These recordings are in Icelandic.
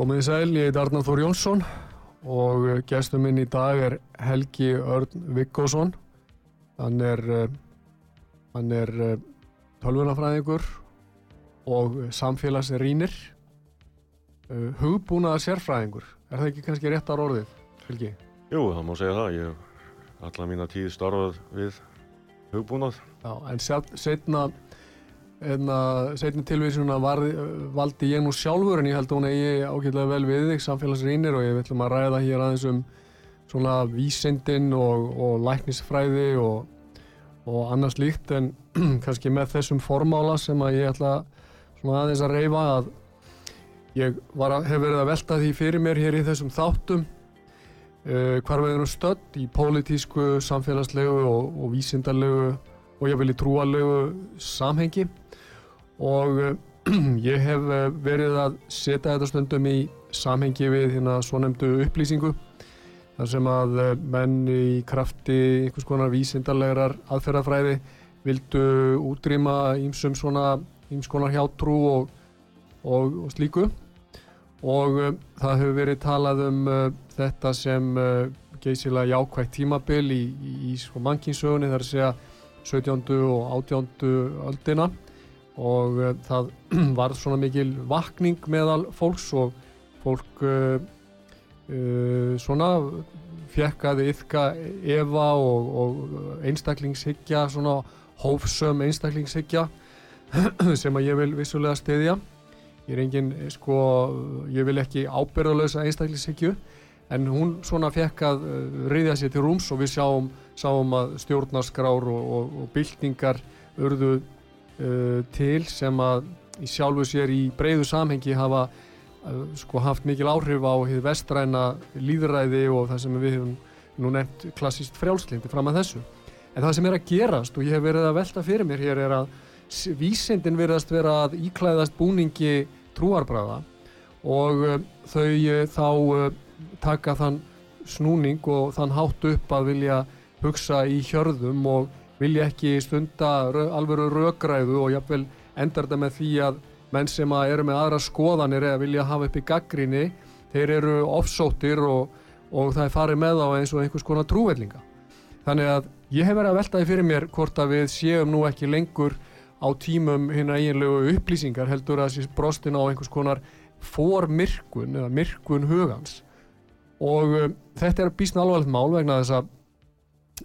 Komið í sæl, ég heit Arnar Þór Jónsson og gestur minn í dag er Helgi Örn Vikkósson. Hann er, eh, hann er eh, tölvunafræðingur og samfélagsrýnir, eh, hugbúnaða sérfræðingur. Er það ekki kannski réttar orðið, Helgi? Jú, það má segja það. Ég hef alla mína tíð starfað við hugbúnað. Já, en setna setni tilvísuna var, valdi ég nú sjálfur en ég held að hún eigi ákveðlega vel við þig samfélagsrýnir og ég viljum að ræða hér aðeins um svona vísindin og, og læknisfræði og, og annars líkt en kannski með þessum formála sem að ég ætla svona aðeins að reyfa að ég að, hef verið að velta því fyrir mér hér í þessum þáttum. Uh, hvar við erum stödd? Í pólitísku, samfélagslegu og, og vísindarlegu og ég vil í trúalegu samhengi og uh, ég hef uh, verið að setja þetta stundum í samhengi við hérna svonemdu upplýsingu þar sem að uh, menn í krafti einhvers konar vísindarlegar aðferðafræði vildu útrýma ímsum svona íms konar hjátrú og, og, og slíku og það hefur verið talað um þetta sem geysilega jákvægt tímabil í, í, í sko mannkinsögunni þar að segja 17. og 18. öldina og uh, það var svona mikil vakning meðal fólks og fólk uh, uh, svona fekk að yfka Eva og, og einstaklingshyggja svona hófsöm einstaklingshyggja sem að ég vil vissulega stiðja ég er engin, sko, ég vil ekki ábyrðalösa einstaklingshyggju en hún svona fekk að riðja sér til rúms og við sjáum, sjáum að stjórnarskrár og, og, og byltingar urðu uh, til sem að í sjálfu sér í breyðu samhengi hafa uh, sko haft mikil áhrif á hér vestræna líðræði og það sem við hefum nú nefnt klassíst frjálslindi fram að þessu. En það sem er að gerast og ég hef verið að velta fyrir mér hér er að vísindin verðast vera að íklæðast búningi trúarbræða og uh, þau uh, þá uh, taka þann snúning og þann hátt upp að vilja hugsa í hjörðum og vilja ekki stunda alveg raugræðu og jáfnvel endar þetta með því að menn sem eru með aðra skoðanir eða vilja hafa upp í gaggrinni þeir eru offsóttir og, og það er farið með á eins og einhvers konar trúvellinga. Þannig að ég hef verið að veltaði fyrir mér hvort að við séum nú ekki lengur á tímum hérna eiginlegu upplýsingar heldur að þessi brostin á einhvers konar formirkun eða mirkun hugans og um, þetta er bísna alvarlegt mál vegna þess að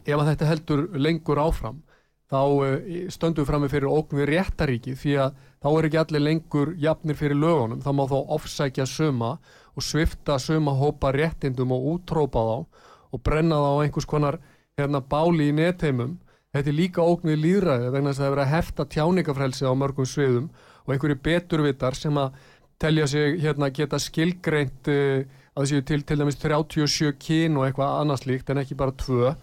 ef að þetta heldur lengur áfram þá eh, stöndum við fram með fyrir ógn við réttaríki því að þá er ekki allir lengur jafnir fyrir lögunum, þá má þá ofsækja söma og svifta söma hópa réttindum og útrópa þá og brenna þá einhvers konar hérna, báli í netheimum. Þetta er líka ógn við líðræði vegna þess að það er að hefta tjáningafrelsi á mörgum sviðum og einhverju beturvitar sem að telja sig hérna, geta skilgreint uh, að þessu til til dæmis 37 kín og eitthvað annars líkt en ekki bara tvö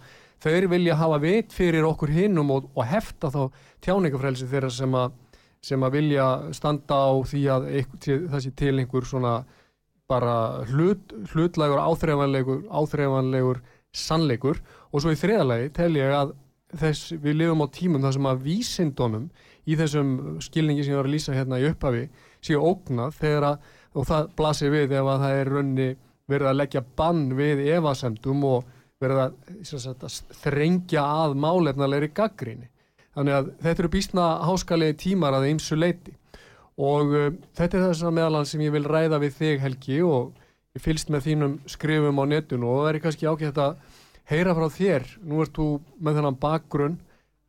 þeir vilja hafa veit fyrir okkur hinnum og, og hefta þá tjáningafrelsi þeirra sem að, sem að vilja standa á því að þessi til einhver svona bara hlut, hlutlægur áþreifanlegur, áþreifanlegur sannleikur. Og svo í þriðalagi tel ég að þess, við lifum á tímum þar sem að vísindunum í þessum skilningi sem ég var að lýsa hérna í upphafi séu ógnað þegar að, og það blasir við ef að það er raunni verið að leggja bann við evasemdum og verið að, sagt, að þrengja að málefnalegri gaggríni. Þannig að þetta eru býstna háskalegi tímar að eimsu leiti og uh, þetta er þess að meðalann sem ég vil ræða við þig Helgi og ég fylst með þínum skrifum á netun og það er kannski ágætt að heyra frá þér. Nú ert þú með þennan bakgrunn.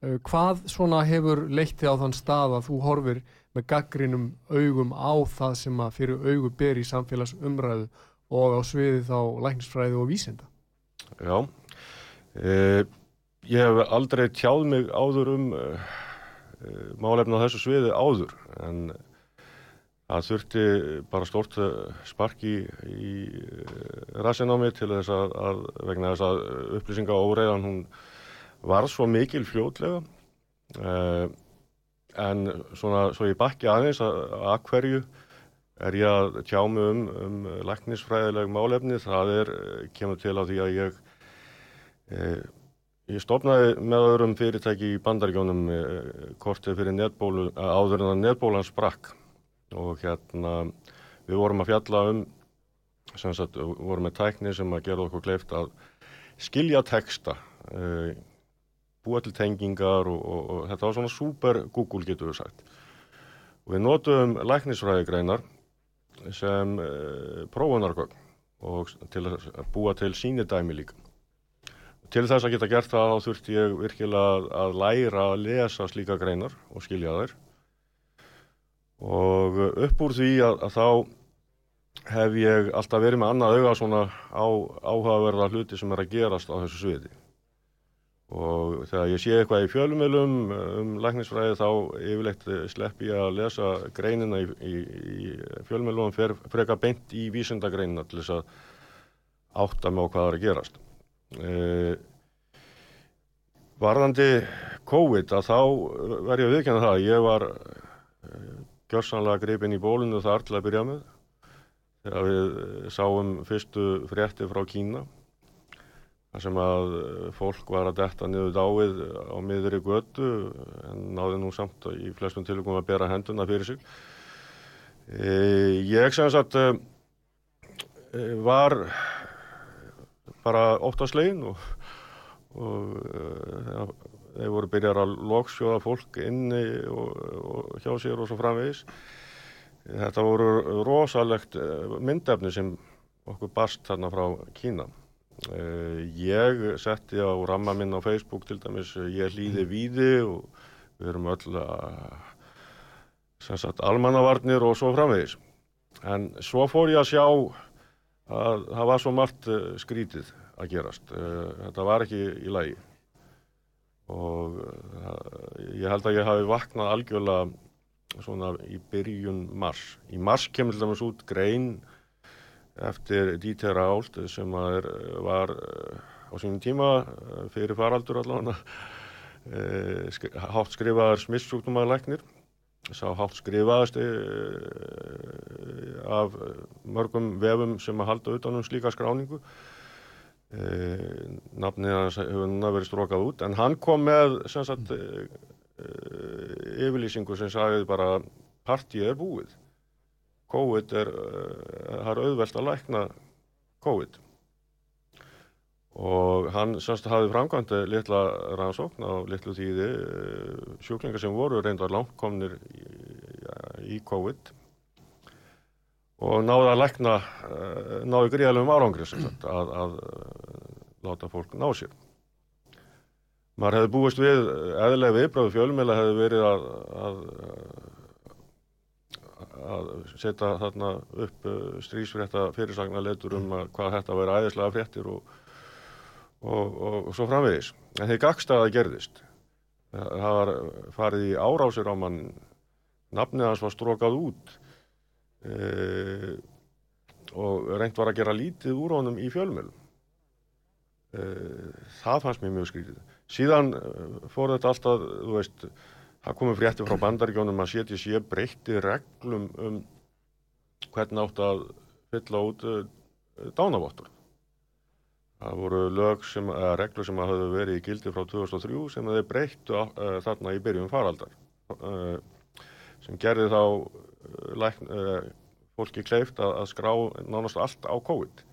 Uh, hvað svona hefur leitti á þann stað að þú horfir með gaggrínum augum á það sem að fyrir augu ber í samfélagsumræðu og á sviði þá læknisfræði og vísinda. Já, e, ég hef aldrei tjáð mig áður um e, málefna á þessu sviði áður en það þurfti bara stórt sparki í rassin á mig til þess að, að vegna þess að upplýsinga óreiðan hún var svo mikil fljótlega. E, en svona svo ég bakki aðeins að, að hverju er ég að tjá mig um, um læknisfræðileg málefni. Það er, kemur til á því að ég eh, ég stopnaði með öðrum fyrirtæki í bandaríkjónum eh, kortið fyrir netbólu, áður en að netbólan sprakk. Og hérna við vorum að fjalla um sem sagt, vorum með tækni sem að gera okkur kleift að skilja texta eh, búa til tengingar og, og, og þetta var svona super Google getur við sagt. Og við notum læknisfræðigreinar sem uh, prófunargögn og til að búa til sínidæmi líka. Til þess að geta gert það þá þurfti ég virkilega að læra að lesa slíka greinar og skilja þær og upp úr því að, að þá hef ég alltaf verið með annað auga svona á áhugaverða hluti sem er að gerast á þessu sviði og þegar ég sé eitthvað í fjölumilum um læknisfræði þá yfirleitt slepp ég að lesa greinina í, í, í fjölumilum og fer freka beint í vísindagreinina til þess að átta á hvað það er að gerast. E, varðandi COVID að þá verði ég að viðkjanna það ég var gjörsanlega gripinn í bólinu þar til að byrja með þegar við sáum fyrstu frétti frá Kína þar sem að eh, fólk var að detta niður dáið á miðri götu en náði nú samt í flestum tilvægum að bera henduna fyrir sig. E, ég sem sagt e, var bara óttaslegin og, og e, þeir voru byrjar að loksjóða fólk inni og, og hjá sér og svo framvegis. Þetta voru rosalegt myndefni sem okkur barst þarna frá Kína. Uh, ég setti á ramma minn á Facebook til dæmis ég hlýði víði og við erum öll að almannavarnir og svo framvegis. En svo fór ég að sjá að það var svo margt uh, skrítið að gerast. Uh, þetta var ekki í lagi. Og ég held að ég hafi vaknað algjörlega svona í byrjun mars. Í mars kemur til dæmis út grein eftir Dieter Ált sem er, var eh, á sínum tíma eh, fyrir faraldur allavega eh, hátt skrifaðar smistsjúknumalæknir sá hátt skrifaðast af mörgum vefum sem að halda utanum slíka skráningu. Nafnið hans hefur núna verið strókað út en hann kom með sagt, yfirlýsingu sem sagði bara partíið er búið COVID er, eh, það er auðvelt að lækna COVID. Og hann semst hafði framkvæmdi litla rannsókn á litlu tíði eh, sjúklingar sem voru reyndar langkomnir í, í COVID og náði að lækna eh, náði gríðalum árangri sagt, að, að láta fólk ná sér. Maður hefði búist við eðlega viðbröðu fjölmjöla hefði verið að, að að setja þarna upp uh, strísfrétta fyrirsagna letur um hvað þetta væri æðislega fréttir og, og, og, og svo framvegis. En þeir gagstaða gerðist. Það var farið í árásir á mann, nafnið hans var strókað út e, og reynd var að gera lítið úr honum í fjölmjölum. E, það fannst mér mjög skrítið. Síðan fór þetta alltaf, þú veist, það komið frétti frá bandaríkjónum að setja sér breytti reglum um hvernig átt að fylla út uh, dánavottur. Það voru sem, eða reglur sem hafðu verið í gildi frá 2003 sem þeir breyttu uh, þarna í byrjun faraldar uh, sem gerði þá uh, lækn, uh, fólki kleift að, að skrá nánast allt á COVID.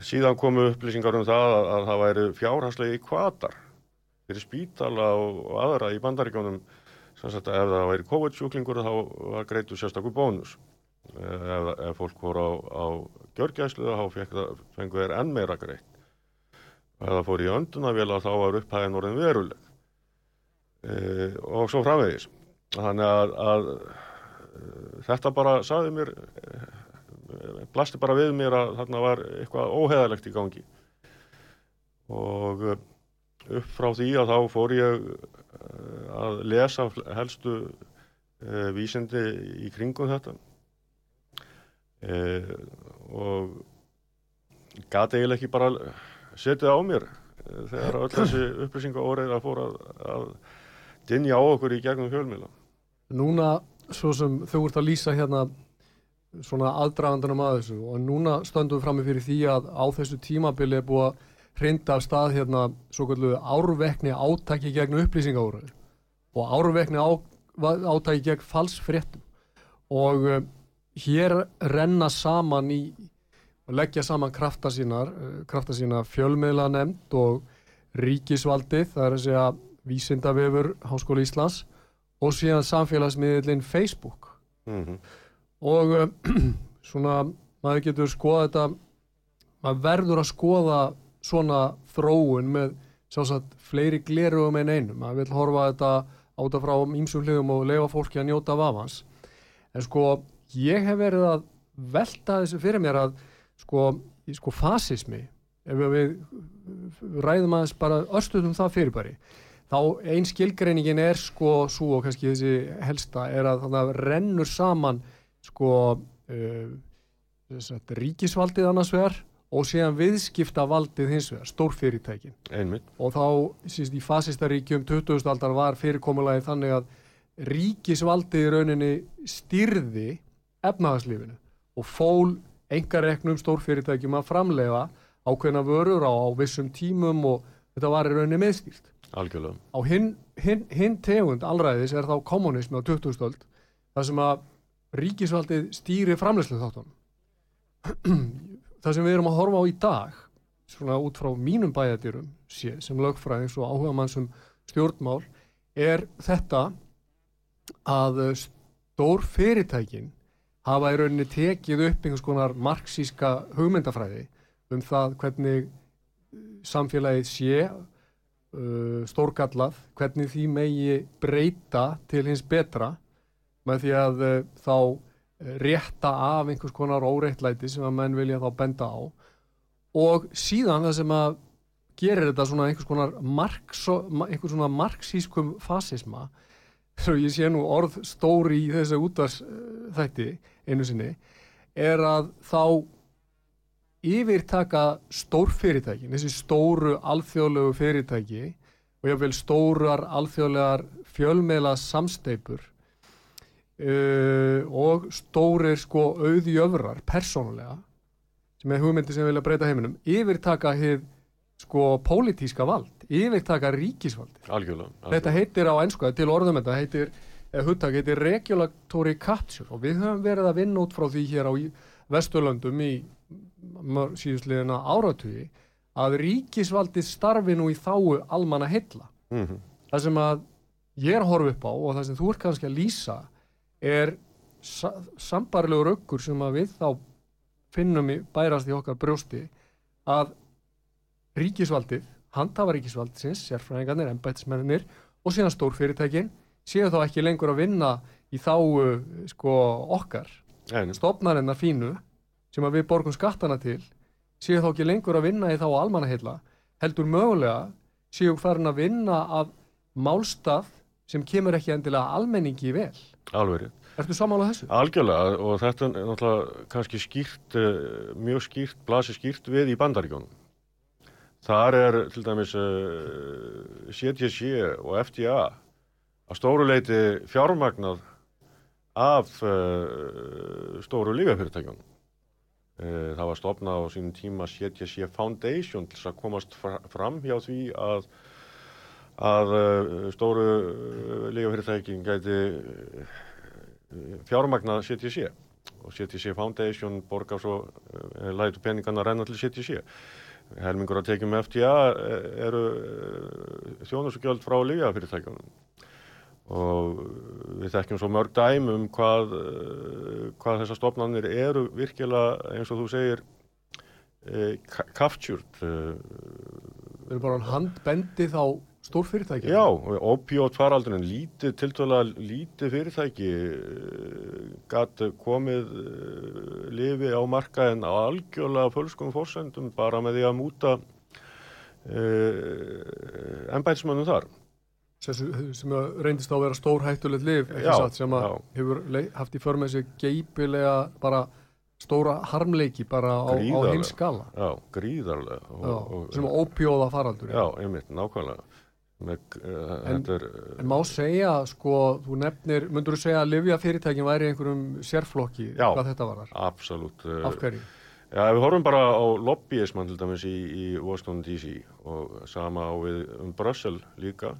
Síðan komu upplýsingar um það að, að það væri fjárhagslegi kvatar fyrir spítala og, aðra í bandaríkjónum sem sagt að ef það væri COVID-sjúklingur þá var greitu sérstakku bónus. Ef, ef fólk voru á, á gjörgjæslu þá fengu þeir enn meira greitt. Ef það fór í öndunavila þá var upphæðin orðin veruleg. E, og svo framvegis. Þannig að, að þetta bara saði mér blasti bara við mér að þarna var eitthvað óheðalegt í gangi. Og upp frá því að þá fór ég uh, að lesa helstu uh, vísindi í kringum þetta. Uh, og gati eiginlega ekki bara setja á mér þegar öll þessi upplýsinga fór að, að dinja á okkur í gegnum fjölmila Núna, svo sem þau ert að lýsa hérna svona aðdragandunum að þessu og núna stöndum við frammi fyrir því að á þessu tímabili er búið að hrinda af stað hérna svo kallu árvekni átaki gegn upplýsingaúröðu og árvekni á, átaki gegn falsfréttum. Og uh, hér renna saman í leggja saman krafta sínar uh, krafta sína fjölmiðla nefnd og ríkisvaldið, það er að segja vísindavefur Háskóla Íslands og síðan samfélagsmiðlinn Facebook. Mm -hmm. og uh, svona maður getur skoða þetta maður verður að skoða svona þróun með sjálfsagt fleiri glerugum en einum. Maður vil horfa þetta áta frá ímsum hliðum og leifa fólki að njóta af avans en sko ég hef verið að velta þessu fyrir mér að sko, sko fasismi ef við ræðum aðeins bara örstuðum það fyrirbæri þá ein skilgreiningin er sko svo og kannski þessi helsta er að það rennur saman sko uh, ríkisvaldið annars vegar og síðan viðskipta valdið hins vegar, stórfyrirtækin einmitt og þá síst í fasistaríkjum 20. aldar var fyrirkomulagi þannig að ríkisvaldið í rauninni styrði efnahagslífinu og fól engareknum stórfyrirtækjum að framlega ákveðna vörur á, á vissum tímum og þetta var í rauninni meðstýrt algjörlega á hinn hin, hin tegund allræðis er þá kommunismi á 20. öld þar sem að ríkisvaldið stýri framlegslu þáttunum það sem við erum að horfa á í dag svona út frá mínum bæjadýrum sem lögfræðings og áhuga mann sem stjórnmál er þetta að stór fyrirtækin hafa í rauninni tekið upp einhvers konar marxíska hugmyndafræði um það hvernig samfélagið sé uh, stórkallað, hvernig því megi breyta til hins betra með því að uh, þá rétta af einhvers konar óreittlæti sem að menn vilja þá benda á. Og síðan það sem að gerir þetta svona einhvers konar marx, einhvers svona marxískum fasisma svo ég sé nú orð stóri í þessu útars þætti einu sinni er að þá yfirtaka stórfyrirtækin, þessi stóru alþjóðlegu fyrirtæki og jáfnveil stórar alþjóðlegar fjölmeila samsteipur uh, og stórir sko auðjöfrar persónulega sem er hugmyndi sem vilja breyta heiminum yfirtaka hér sko pólitíska vald, yfirtaka ríkisvaldi algjörlega, algjörlega. þetta heitir á ennsku, til orðum þetta heitir hugtak heitir regulatory capture og við höfum verið að vinna út frá því hér á Vesturlöndum í síðustliðina áratugi að ríkisvaldið starfi nú í þáu almanna heilla. Mm -hmm. Það sem að ég er horfa upp á og það sem þú ert kannski að lýsa er sa sambarlegur ökkur sem að við þá finnum í bærast í okkar brjósti að ríkisvaldið, handhafa ríkisvaldinsins, sérfræðingarnir, embætismennir og síðan stórfyrirtækin séu þá ekki lengur að vinna í þáu sko okkar. Stopnarinnar fínu sem að við borgum skattana til séu þá ekki lengur að vinna í þá almannaheilla heldur mögulega séu farin að vinna af málstað sem kemur ekki endilega almenningi vel Alveg Ertu samála þessu? Algjörlega og þetta er náttúrulega kannski skýrt, mjög skýrt, blasi skýrt við í bandaríkjónum. Þar er til dæmis CTC og FDA að stóru leiti fjármagnað af uh, stóru lífafyrirtækjunum. Uh, það var stopnað á sínum tíma CTC Foundation til að komast fram hjá því að, að uh, stóru lífafyrirtækin gæti fjármagnað CTC og CTC Foundation borgar svo lætu peningarna renna til CTC. Helmingur að tekjum FDA eru þjónusugjöld frá lífafyrirtækjunum og við þekkjum svo mörg dæm um hvað, hvað þessar stofnanir eru virkilega eins og þú segir eh, captured Við erum bara handbendið á stór fyrirtæki? Já, opiót faraldurinn, lítið, tiltöla lítið fyrirtæki gæti komið uh, lifi á markaðin á algjörlega fölskum fórsendum bara með því að múta uh, ennbætismönnum þar. Sem, sem reyndist á að vera stór hættulegt lif, ekki satt, sem að já. hefur haft í för með sig geipilega bara stóra harmleiki bara á, á heimskala. Já, gríðarlega. Og, Já, og, sem ópjóða faraldur. já, einmitt, nákvæmlega. Með, uh, En- þetta er, En má segja, sko, þú nefnir, myndur þú segja að livjafyrirtækin væri einhverjum sérflokki, Já. hvað þetta var þar? absolutt. Uh, Af hverju? Já, við horfum bara á lobbyismann til dæmis í, í Washington DC og sama á við um Brussel líka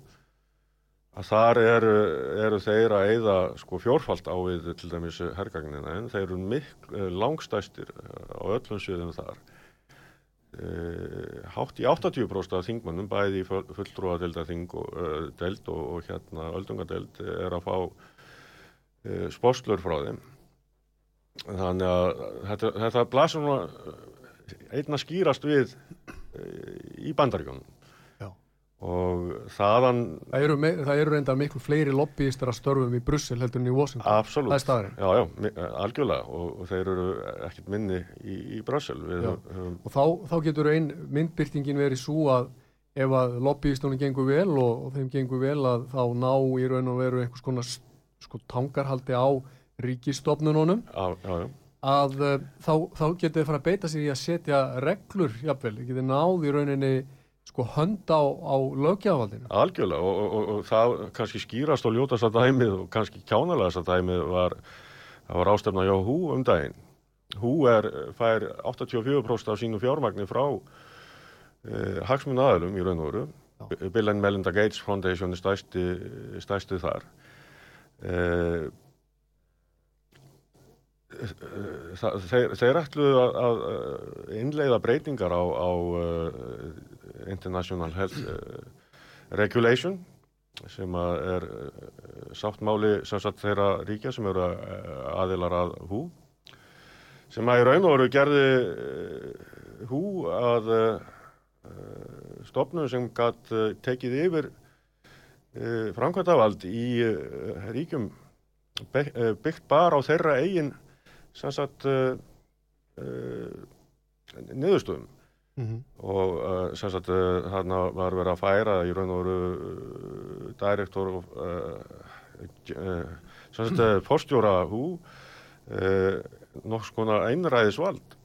að þar eru, eru þeir að eyða sko fjórfalt á við til dæmis hergagnina en þeir eru mikl, eh, langstæstir eh, á öllum sviðum þar uh, hátt í 80% af þingmannum bæði í fulltrúa deildaþing og, uh, og, hérna öldungadeild er að fá uh, sporslur frá þeim þannig að þetta, þetta blasir nú einna skýrast við eh, í bandaríkjónum. Og þaðan Það eru, það eru reyndar miklu fleiri lobbyistar að störfum í Brussel heldur en í Washington. absolutt, já, já, mi- algjörlega. Og, og þeir eru ekkert minni í, í Brussel. Höfum, Og þá, þá getur ein myndbyrtingin verið svo að ef að lobbyistunum gengur vel og, og þeim gengur vel að þá ná í raun og veru einhvers konar sko, tangarhaldi á ríkistofnununum á, já, já, að uh, þá, þá getur þið fara að beita sig í að setja reglur, jafnvel, þið getur náð í rauninni sko hönd á, á löggjafaldinu. algjörlega og, og, og, og það kannski skýrast og ljótast að dæmið og kannski kjánalegast að dæmið var það var ástefna hjá Hú um daginn Hú er, fær 84% af sínu fjármagni frá uh, hagsmun aðalum í raun og veru. Bill and Melinda Gates Foundation er stæsti, stæsti þar uh, það, þeir, þeir ætluðu að, innleiða breytingar á, á uh, International Health uh, Regulation sem er uh, sáttmáli sem sagt þeirra ríkja sem eru uh, aðilar að hú sem að í raun og veru gerði hú að stopnum sem gætt tekið yfir framkvæmtavald í ríkjum byggt bara á þeirra eigin sem sagt uh, niðurstöðum Mm -hmm. og uh, sem sagt uh, hann var verið að færa í raun og veru uh, direktor og sem sagt uh, fórstjóra hú nokks konar einræðisvald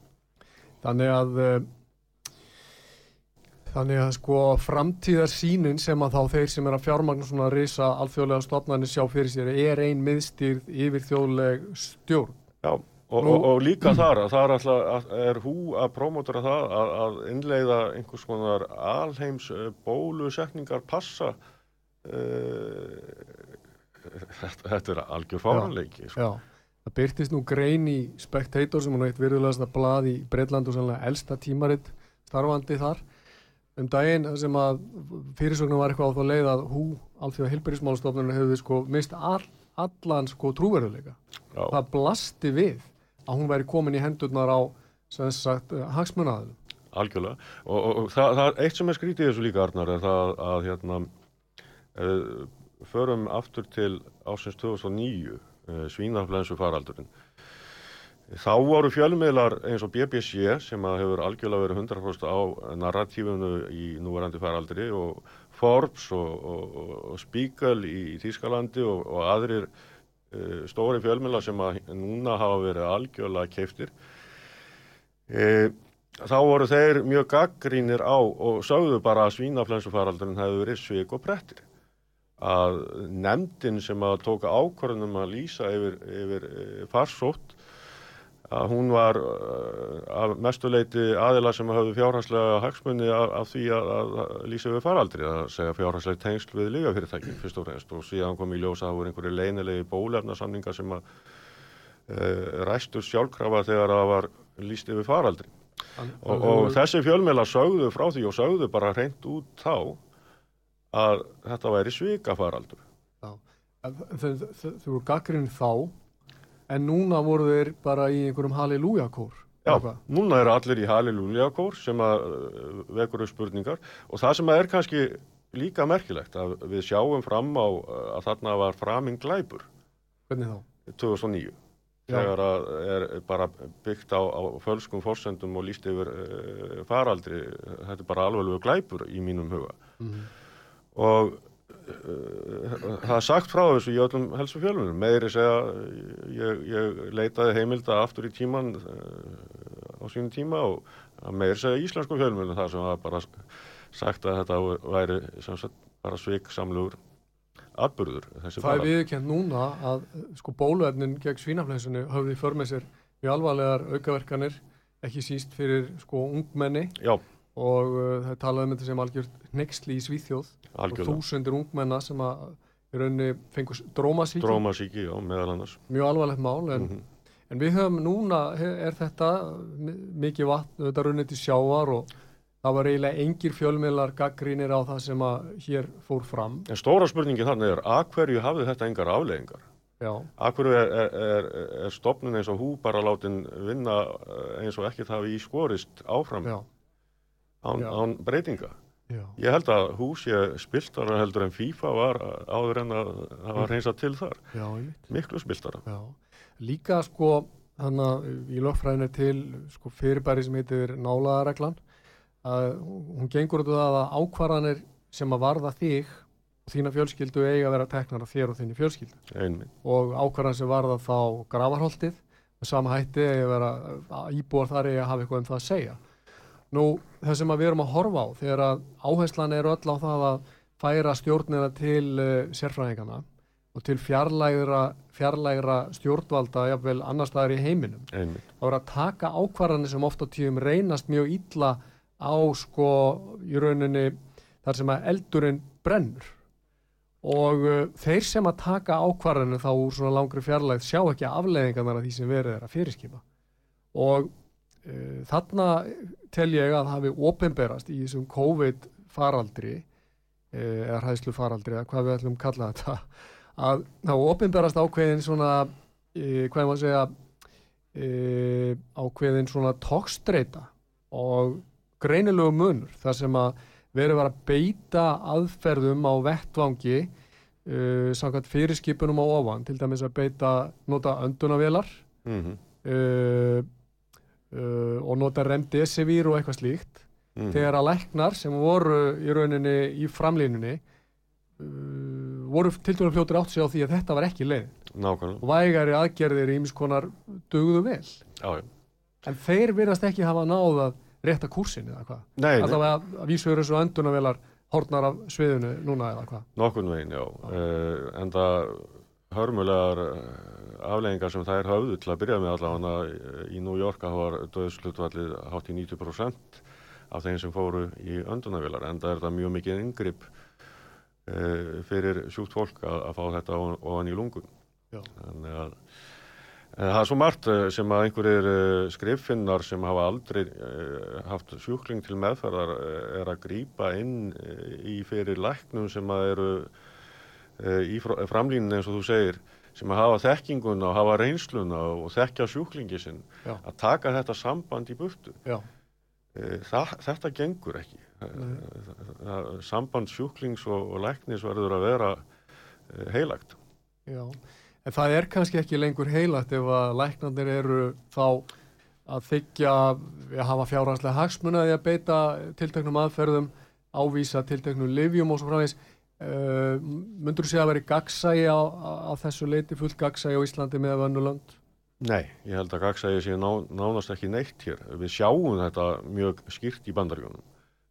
Þannig að þannig að sko framtíðarsýnin sem að þá þeir sem er að fjármagna svona risa alþjóðlega stofnarnir sjá fyrir sér er ein miðstýrð yfir þjóðleg stjórn. Já, og, og, og líka þar að þar að, er hú að prómotora það að, að innleiða einhvers konar alheims uh, bólusetningar passa uh, þetta, þetta er algjör fáranleiki sko. Já, það byrtist nú grein í Spectator sem hún eitt virðulegasta blað í Breitland og sannlega elsta tímaritt starfandi þar. Um daginn sem að fyrirsögnum var eitthvað á þá leið að hú, alþjóða hilbyrjismálastofnunum hefði sko mist all, allan sko trúverðuleika. Það blasti við að hún væri komin í hendurnar á sem sagt hagsmunaðilum. algjörlega og, og, og það, það eitt sem er skrítið þessu líka Arnar er það að hérna uh, förum aftur til ásins 2009 uh, svínaflensu faraldurinn þá voru fjölmiðlar eins og BBC sem að hefur algjörlega verið 100% á narratífunu í núverandi faraldri og Forbes og, og, og, Spiegel í, í Þýskalandi og, og aðrir stóri fjölmiðlar sem að núna hafa verið algjörlega keiftir uh, þá voru þeir mjög gaggrínir á og sögðu bara að svínaflensufaraldurinn hefði verið svik og brettir. Að nefndin sem að tóka ákvörðunum að lýsa yfir, yfir eh, farsótt að hún var uh, að mestuleiti aðila sem hafðu fjárhanslega hagsmunni af, af því að, að, að lýsa yfir faraldri að segja fjárhanslega tengsl við lífafyrirtæki fyrst og fremst. Og síðan kom í ljósa að það voru einhverju leinilegi bólefnasamningar sem að uh, ræstu sjálfkrafa þegar það var lýst yfir faraldri. Og, og þessi fjölmeila sögðu frá því og sögðu bara reynd út þá að þetta væri svikafaraldur. Þau þau voru gaggrinn þá en núna voru þeir bara í einhverjum halleluja-kór. Já, núna eru allir í halleluja kór sem að uh, vekur upp spurningar og það sem er kannski líka merkilegt að við sjáum fram á uh, að þarna var framinn glæpur Hvernig þá? 2009 Já. þegar að er bara byggt á, á fölskum fórsendum og líst yfir uh, faraldri þetta er bara alveg glæpur í mínum huga Mhm. og uh, það er sagt frá þessu í öllum helstu fjölunum meiri segja ég, ég leitaði heimilda aftur í tíman uh, á sínum tíma og að meiri segja íslensku fjölunum þar sem var bara sagt að þetta væri sem sagt bara sviksamlugur atburður. Þessi Það er viðkjönd núna að sko bóluefnin gegn svínaflensunni höfðu í för með sér mjög alvarlegar aukaverkanir ekki síst fyrir sko ungmenni. Já, og uh, það er talað um þetta sem algjört nexli í Svíþjóð. Og algjörlega. þúsundir ungmenna sem að í rauninni fengur drómasíki Drómasíki, já, meðal annars. Mjög alvarlegt mál en, Mhm. en við höfum núna er þetta mi- mikið vatn þetta runnið til sjávar og það var eiginlega engir fjölmiðlar gaggrínir á það sem að hér fór fram. En stóra spurningin þannig er, að hverju hafði þetta engar afleðingar? já, Að hverju er, er, er, er stopnun eins og hú bara látin vinna eh, eins og ekkert hafi í skorist áfram? Já, án, án breytinga? já Ég held að hú sé spiltara heldur en FIFA var áður en að það var reynsað til þar. já, Miklu spiltara. Já, líka sko að í lögfræðinu til sko fyrirbæri sem heitir nálaðareglan að hún gengur út af það að ákvarðanir sem að varða þig og þína fjölskyldu eiga að vera teknar af þér og þinni fjölskyldu Einmitt. og ákvarðan sem varða þá gravarholtið með sama hætti að vera íbúar þar eiga að hafa eitthvað um það að segja Nú, það sem við erum að horfa á þegar að áherslan er öll á það að færa stjórnina til uh, sérfræðingana og til fjarlægra, fjarlægra stjórnvalda jafnvel annar staðar í heiminum. Einmitt. Það voru að taka ákvarðanir sem oft á tíum reynast mjög illa á sko í rauninni þar sem að eldurinn brennur og uh, þeir sem að taka ákvarðanir þá úr svona langri fjarlægð sjá ekki afleiðingarnar af því sem verið er að fyrirskipa og þarna tel ég að hafi opinberast í þessum COVID faraldri uh, eða hræðslu faraldri eða hvað við ætlum kalla þetta að þá opinberast ákveðin svona uh, hvað maður að segja uh, ákveðin svona tókstreita og greinilegu munur þar sem að verið var að beita aðferðum á vettvangi uh, samkvæmt fyrirskipunum á ofan til dæmis að beita nota öndunavélar Mm uh, uh, og nota remdesivir og eitthvað slíkt -hmm. þegar að læknar sem voru í rauninni í framlínunni uh, voru til dæmis fljótur átt sig á því að þetta var ekki leið Nákvæmlega. og vægari aðgerðir í konar dugðu vel Já, já. en þeir virðast ekki hafa náð að rétta kursin eða hvað allavega að vísu eru þessu öndunavélar hornar af sviðinu núna eða hvað Nokkurn veginn, já. Uh, en það hörmulegar uh, afleggingar sem það er höfðu til að byrja með allavega. Í New York að það var döðslutvallið hátt í 90% af þeim sem fóru í öndunavilar en það er þetta mjög mikið yngripp uh, fyrir sjúkt fólk að, að fá þetta ofan, í lungun. Þannig að En það er svo margt eh, sem að einhverjir skriffinnar sem hafa aldrei uh, haft sjúkling til meðferðar er að grípa inn í fyrir læknum sem að eru uh, í fr framlýnin eins og þú segir sem að hafa þekkinguna og hafa reynsluna og þekkja sjúklingi sinn Já. að taka þetta samband í burtu. já, Uh, það, þetta gengur ekki. Nei. Það, samband sjúklings og, og læknis verður að vera uh, heilagt. já en það er kannski ekki lengur heilagt ef að læknarnir eru þá að þykja að hafa fjárhanslega hagsmuna því að beita tilteknum aðferðum ávísa tilteknum livjum og svo framvegis uh, myndur þú segja að veri gagsægi á, á, þessu leiti fullt gagsægi á Íslandi með vönnulönd Nei, ég held að gagsæði sé ná, nánast ekki neitt hér. Við sjáum þetta mjög skýrt í bandaríunum.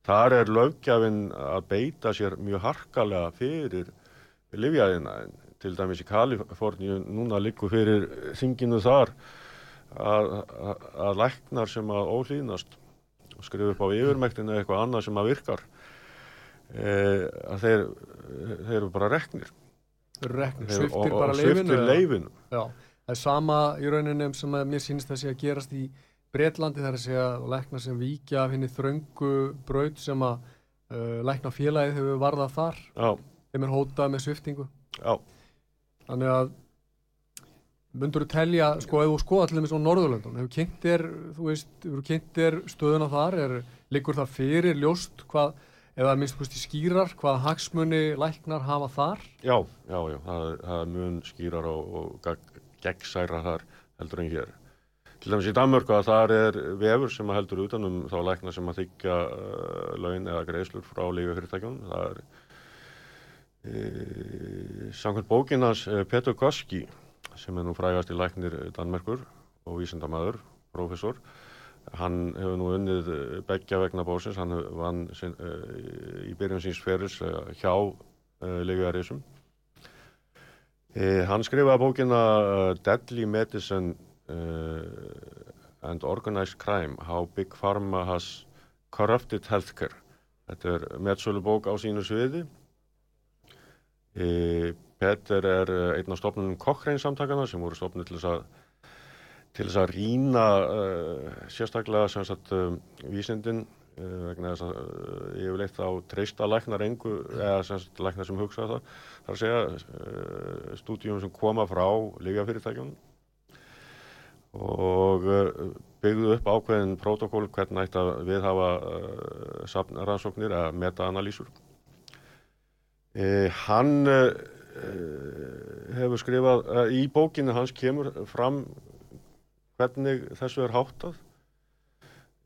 Þar er löggjafinn að beita sér mjög harkalega fyrir livjæðina. Til dæmis í Kaliforníu núna liggur fyrir þinginu þar að, að, að læknar sem að óhlýðnast og skrifa upp á yfirmektinu eitthvað annað sem að virkar að þeir, þeir eru bara reknir. reknir, sviftir bara leifinu sviftir leifinu. Það er sama í rauninni sem að mér sýnist að sé að gerast í Bretlandi þar að segja lækna sem víkja af henni þröngu braut sem að uh, lækna félagið hefur varðað þar Já, þeim er hótað með sviftingu já, þannig að myndur þú telja, sko, ef þú skoða til dæmis á Norðurlöndun, hefur kynnt er þú veist, hefur kynnt er stöðuna þar er, liggur það fyrir ljóst hvað eða minnst kosti skýrar hvaða hagsmunni læknar hafa þar Já, já, já, það, það mun skýrar og, og gegnsæra þar heldur en hér. Til dæmis í Danmörku að þar er vefur sem heldur utanum þá lækna sem að þykja uh, laun eða greiðslur frá lífi fyrirtækjum. Það er e, samkvæmt bókinans e, Petur Koski sem er nú frægast í læknir Danmerkur og vísindamæður, prófessor. Hann hefur nú unnið eh, beggja vegna bósins, hann vann sin, uh, í byrjun síns feris uh, hjá uh, Livjarísum. Uh, hann skrifaði bókina Deadly Medicine and Organized Crime, How Big Pharma Has Corrupted Healthcare. Þetta er meðsölu bók á sínu sviði. Peter er einn af stofnunum Cochrane samtakana sem voru stofnun til þess að til þess að rýna uh, sérstaklega sem sagt um, vísindin uh, vegna þess að uh, yfirleitt á treysta læknar engu eða sem sagt læknar sem hugsa það. Þar að segja stúdíum sem koma frá lífjafyrirtækjum og byggðu upp ákveðin protokól hvernig ætti að við hafa safnrannsóknir eða meta-analýsur. Uh, hann uh, hefur skrifað uh, í bókinu hans kemur fram hvernig þessu er háttað.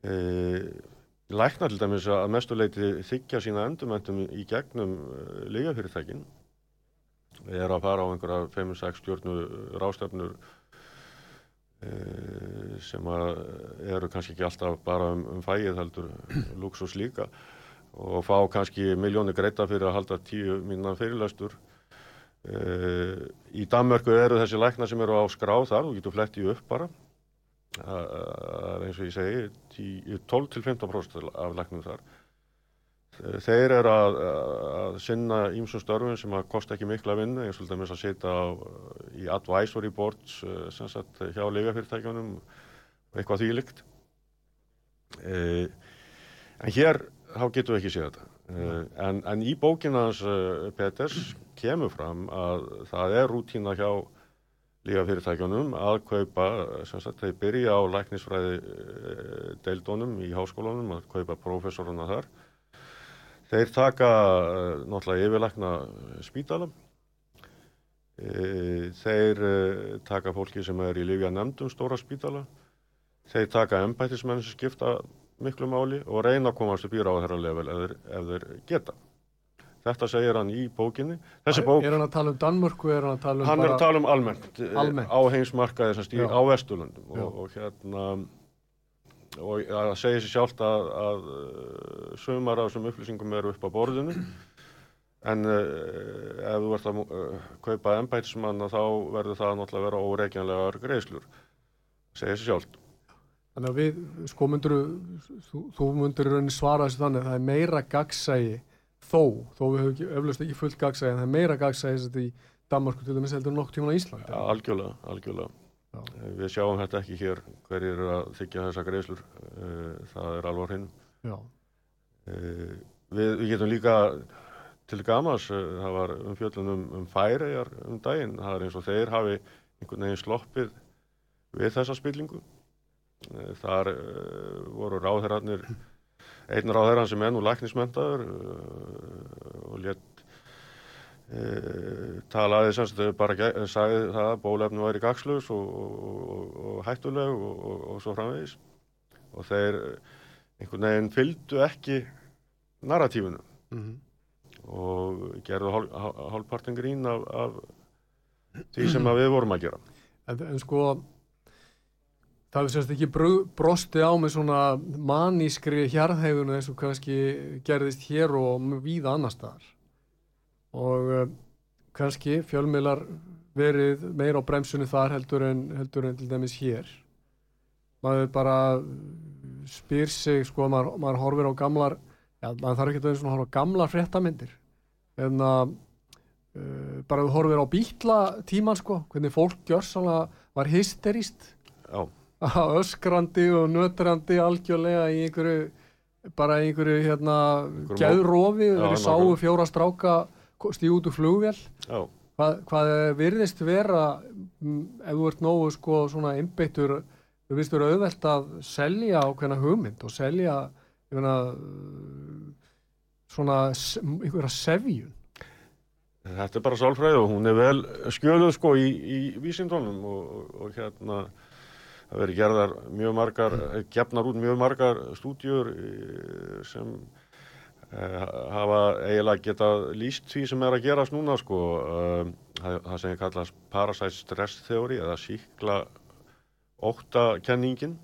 E, læknar til dæmis að mestuleiti þykja sína endumendum í gegnum e, lígafyrirtækin. Er að fara á einhverja 5-6 stjórnu rástefnur e, sem að eru kannski ekki alltaf bara um, um fæið heldur luxus líka og fá kannski miljóni greita fyrir að halda tíu mínan fyrirlæstur Uh, í Danmörku eru þessi læknar sem eru á skráð þar og getur flettið upp bara er eins og ég segi tí- 12-15% af læknum þar. Eh, þeir eru að, að sinna ímsum störfum sem að kosta ekki mikla vinnu eins og dæmis að sitja á, í advisory boards eh, sem sagt hjá lífafyrirtækjunum og eitthvað þýlikt uh, en hér þá getum við ekki séð þetta. Uh, en, en í bókinans Peters kemur fram að það er rútína hjá lífafyrirtækjunum að kaupa, sem sagt, þeir byrja á læknisfræði uh, deildónum í háskólanum að kaupa prófessoruna þar. Þeir taka uh, náttúrulega yfirlækna spítala. Uh, þeir taka fólki sem er í lífja nefndum stóra spítala. Þeir taka embættismenn sem skipta miklu máli og reyna að komast upp í ráðherra level ef þeir, ef þeir geta. Þetta segir hann í bókinni. Þessi bók, Er hann að tala um Danmörku, er hann að tala um hann er að tala um almennt, eh, Almennt. á heimsmarkaði sem stýr á Vesturlundum og, og hérna og það segir sér sjálft að, að uh, sumar af þessum upplýsingum eru upp á borðinu. En uh, ef þú ert að uh, kaupa embætismanna þá verður það náttúrulega að vera óreikjanlegar greiðslur. Segir sér sjálft. Þannig að við, sko myndur þú, þú myndur í rauninni svara þessu þannig að það er meira gagsægi þó, þó við höfum eflaust ekki fullt gagsægi en það er meira gagsægi sem þetta í Danmarku til dæmis heldur nokk tíma á Íslandi. ja, algjörlega, algjörlega Já. Við sjáum þetta ekki hér hverjir eru að þykja þessa greiðslur Eh, það er alvar hinn Eh, við, við getum líka til gamas, eh, það var um, um færiðar um daginn, það er eins og þeir hafi einhvern veginn sloppið við þessa spillingu. Þar voru ráðherrarnir, einn ráðherran sem er nú læknismentaður uh, og létt uh, talaði sem sagt bara sagði það að bólefni væri gagslaus og, og, og, og hættuleg og, og, og svo framvegis. Og þeir eh, einhvern veginn fylgdu ekki narratífinu mm og gerðu hál, hál, hálfpartin grín af, af því sem við vorum að gera. en, en sko það er sérst ekki brosti á með svona manískri hjarðhefunu eins og kannski gerðist hér og víða annar staðar. Og uh, kannski fjölmiðlar verið meira á bremsunni þar heldur en, heldur en til dæmis hér. Maður bara spyr sig sko, maður, maður horfir á gamlar já, maður þarf ekki að vera svona að horfa á gamlar fréttamindir en að uh, bara þú horfir á bítla tíman sko, hvernig fólk gjörsanlega var hysterist Já, öskrandi og nötrandi algjörlega í einhverju bara í einhverju hérna Já, þeir sáu fjóra stráka stíð út úr flugvél. Hvað, hvað virðist vera mm, ef þú ert nógu sko svona einbeittur, þú virðist vera auðvelt að selja ákveðna hugmynd og selja uh, svona einhverja sefjun Þetta er bara sálfræði og hún er vel skjöluð sko í, í vísindónum og, og hérna það verið gerðar mjög margar, gefnar út mjög margar stúdjur sem eh, hafa eiginlega getað lýst því sem er að gerast núna sko um, það, sem ég kallast parasite stress theory eða síkla óttakenningin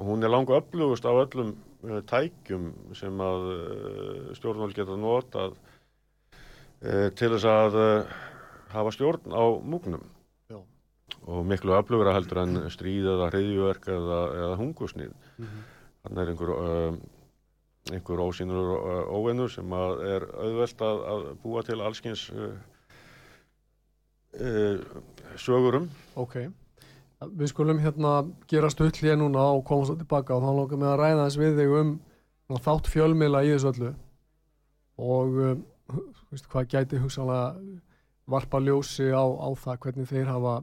hún er langu öflugust af öllum tækjum sem að stjórnvöld geta notað til þess að hafa stjórn á múgnum Já. Og miklu öflugra heldur en stríð eða hriðjuverk eða, eða hungusnið þannig er einhver uh, einhver ósýnur uh, óvinnur sem að er auðvelt að, að búa til allskins uh, uh, sögurum. Ok, við skulum hérna gera stull hér núna og komast tilbaka og þá langar mig að ræða þess við þig um þátt fjölmiðla í þessu öllu. Og um, hvað gæti hugsanlega varpa ljósi á, á það hvernig þeir hafa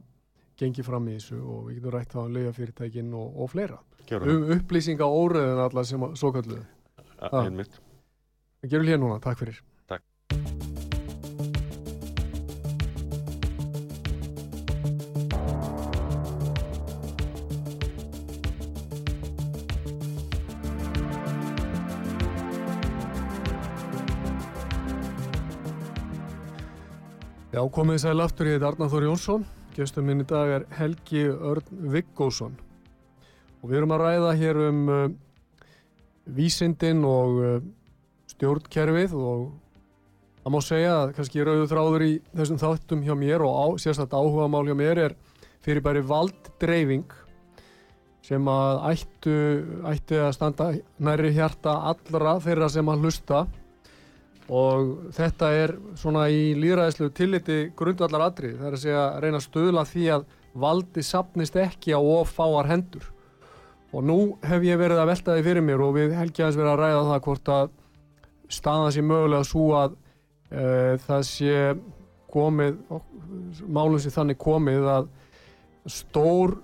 gengið fram í þessu og við getum rætt þá um leiðafyrirtækin og, og fleira Gerum um upplýsinga óreðin allar sem svo kalluðu. einmitt Við gerum hér núna, takk fyrir. Takk. Já, komið sæl aftur, ég heit Arnar Þór Jónsson, gestur minn í dag er Helgi Örn Viggósson. Og við erum að ræða hér um uh, vísindin og uh, stjórnkerfið og það má segja að kannski rauðu þráður í þessum þáttum hjá mér og á, sérstaklega áhuga mál hjá mér er fyrir bæri valddreifing sem að ættu, ættu að standa næri hjarta allra þeirra sem að hlusta og þetta er svona í líðræðislu tilliti grundvallar atrið, það er að segja að reyna að stöðla því að valdi sapnist ekki á of fáar hendur. Og nú hef ég verið að velta því fyrir mér og við helgi aðeins verið að ræða það hvort að staðan sé mögulega svo að uh, það sé komið málum sé þannig komið að stór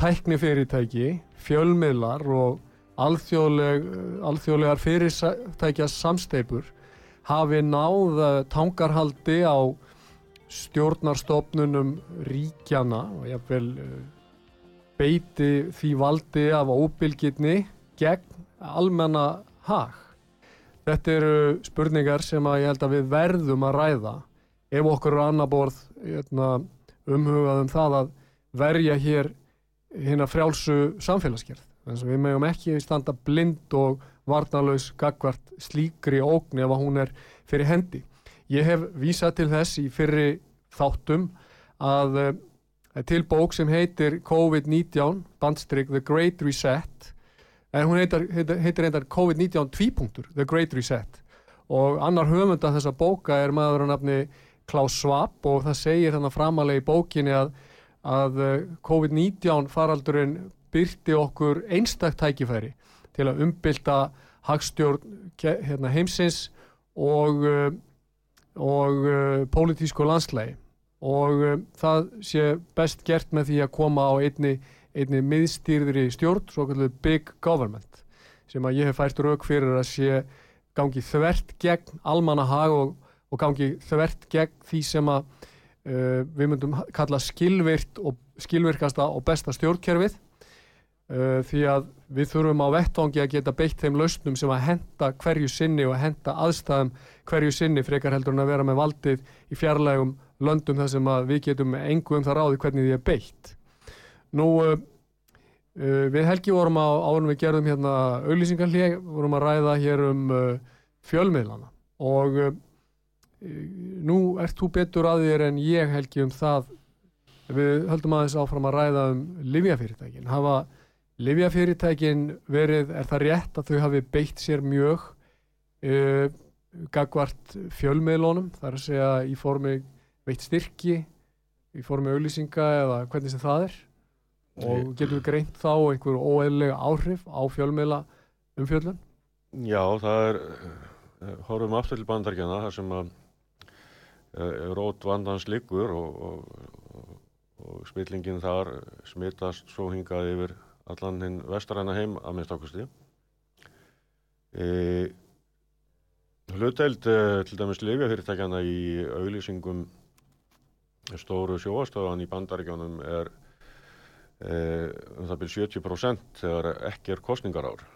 tæknifyrirtæki fjölmiðlar og alþjóðleg, alþjóðlegar fyrirtækja samsteipur hafi náð tangarhaldi á stjórnarstofnunum ríkjana og jáfnvel uh, beiti því valdi af óbylgitni gegn almenna hag. Þetta eru spurningar sem að ég held að við verðum að ræða ef okkur er annar borð hérna, umhugað um það að verja hér hérna frjálsu samfélagsgerð. Þannig að við meðum ekki standa blind og varnalös gagvart slíkri ógni ef að hún er fyrir hendi. Ég hef vísað til þess í fyrri þáttum að uh, til bók sem heitir COVID-19 bandstrygg The Great Reset en hún heitir, heitir, heitir reyndar COVID-19 tvípunktur The Great Reset og annar höfunda þessa bóka er maður á nafni Klaus Schwab og það segir þannig framalega í bókinni að, að uh, COVID-19 faraldurinn byrti okkur einstak tækifæri til að umbylta hagstjórn hérna, heimsins og, uh, og uh, pólitísku landslægi og um, það sé best gert með því að koma á einni, einni miðstýrðri stjórn, svo kallu big government, sem að ég hef fært rauk fyrir að sé gangi þvert gegn almannahag og, og gangi þvert gegn því sem að uh, við myndum kalla skilvirt og skilvirkasta og besta stjórnkerfið uh, því að við þurfum á vettvangi að geta beitt þeim lausnum sem að henda hverju sinni og henda aðstæðum hverju sinni frekar heldur en að vera með valdið í fjarlægum löndum þar sem að við getum engu um það ráði hvernig því er beitt. Nú, uh, uh, við Helgi vorum á árum við gerðum hérna auðlýsingarlík, vorum að ræða hér um fjölmiðlana og nú ert þú betur að þér en ég Helgi um það, við höldum aðeins áfram að ræða um livjafyrirtækin. Hafa livjafyrirtækin verið, er það rétt að þau hafi beitt sér mjög gagvart fjölmiðlónum, þar að segja í formi veitt styrki í formi auðlýsinga eða hvernig sem það er? Og getur við greint þá einhver óeðlega áhrif á fjölmiðla umfjöldun? Já, það er horfum aftur til bandarkjana þar sem að rót vandans liggur og, og, og, og spillingin þar smittast svo hingað yfir allan hinn vestaræna heim að minnst ákvæmstu e, hlutdeild uh, til dæmis lifjafyrirtækjana í auglýsingum stóru sjóastöðan í bandaríkjónum er uh, um það byrj 70% þegar ekki er kostningar ár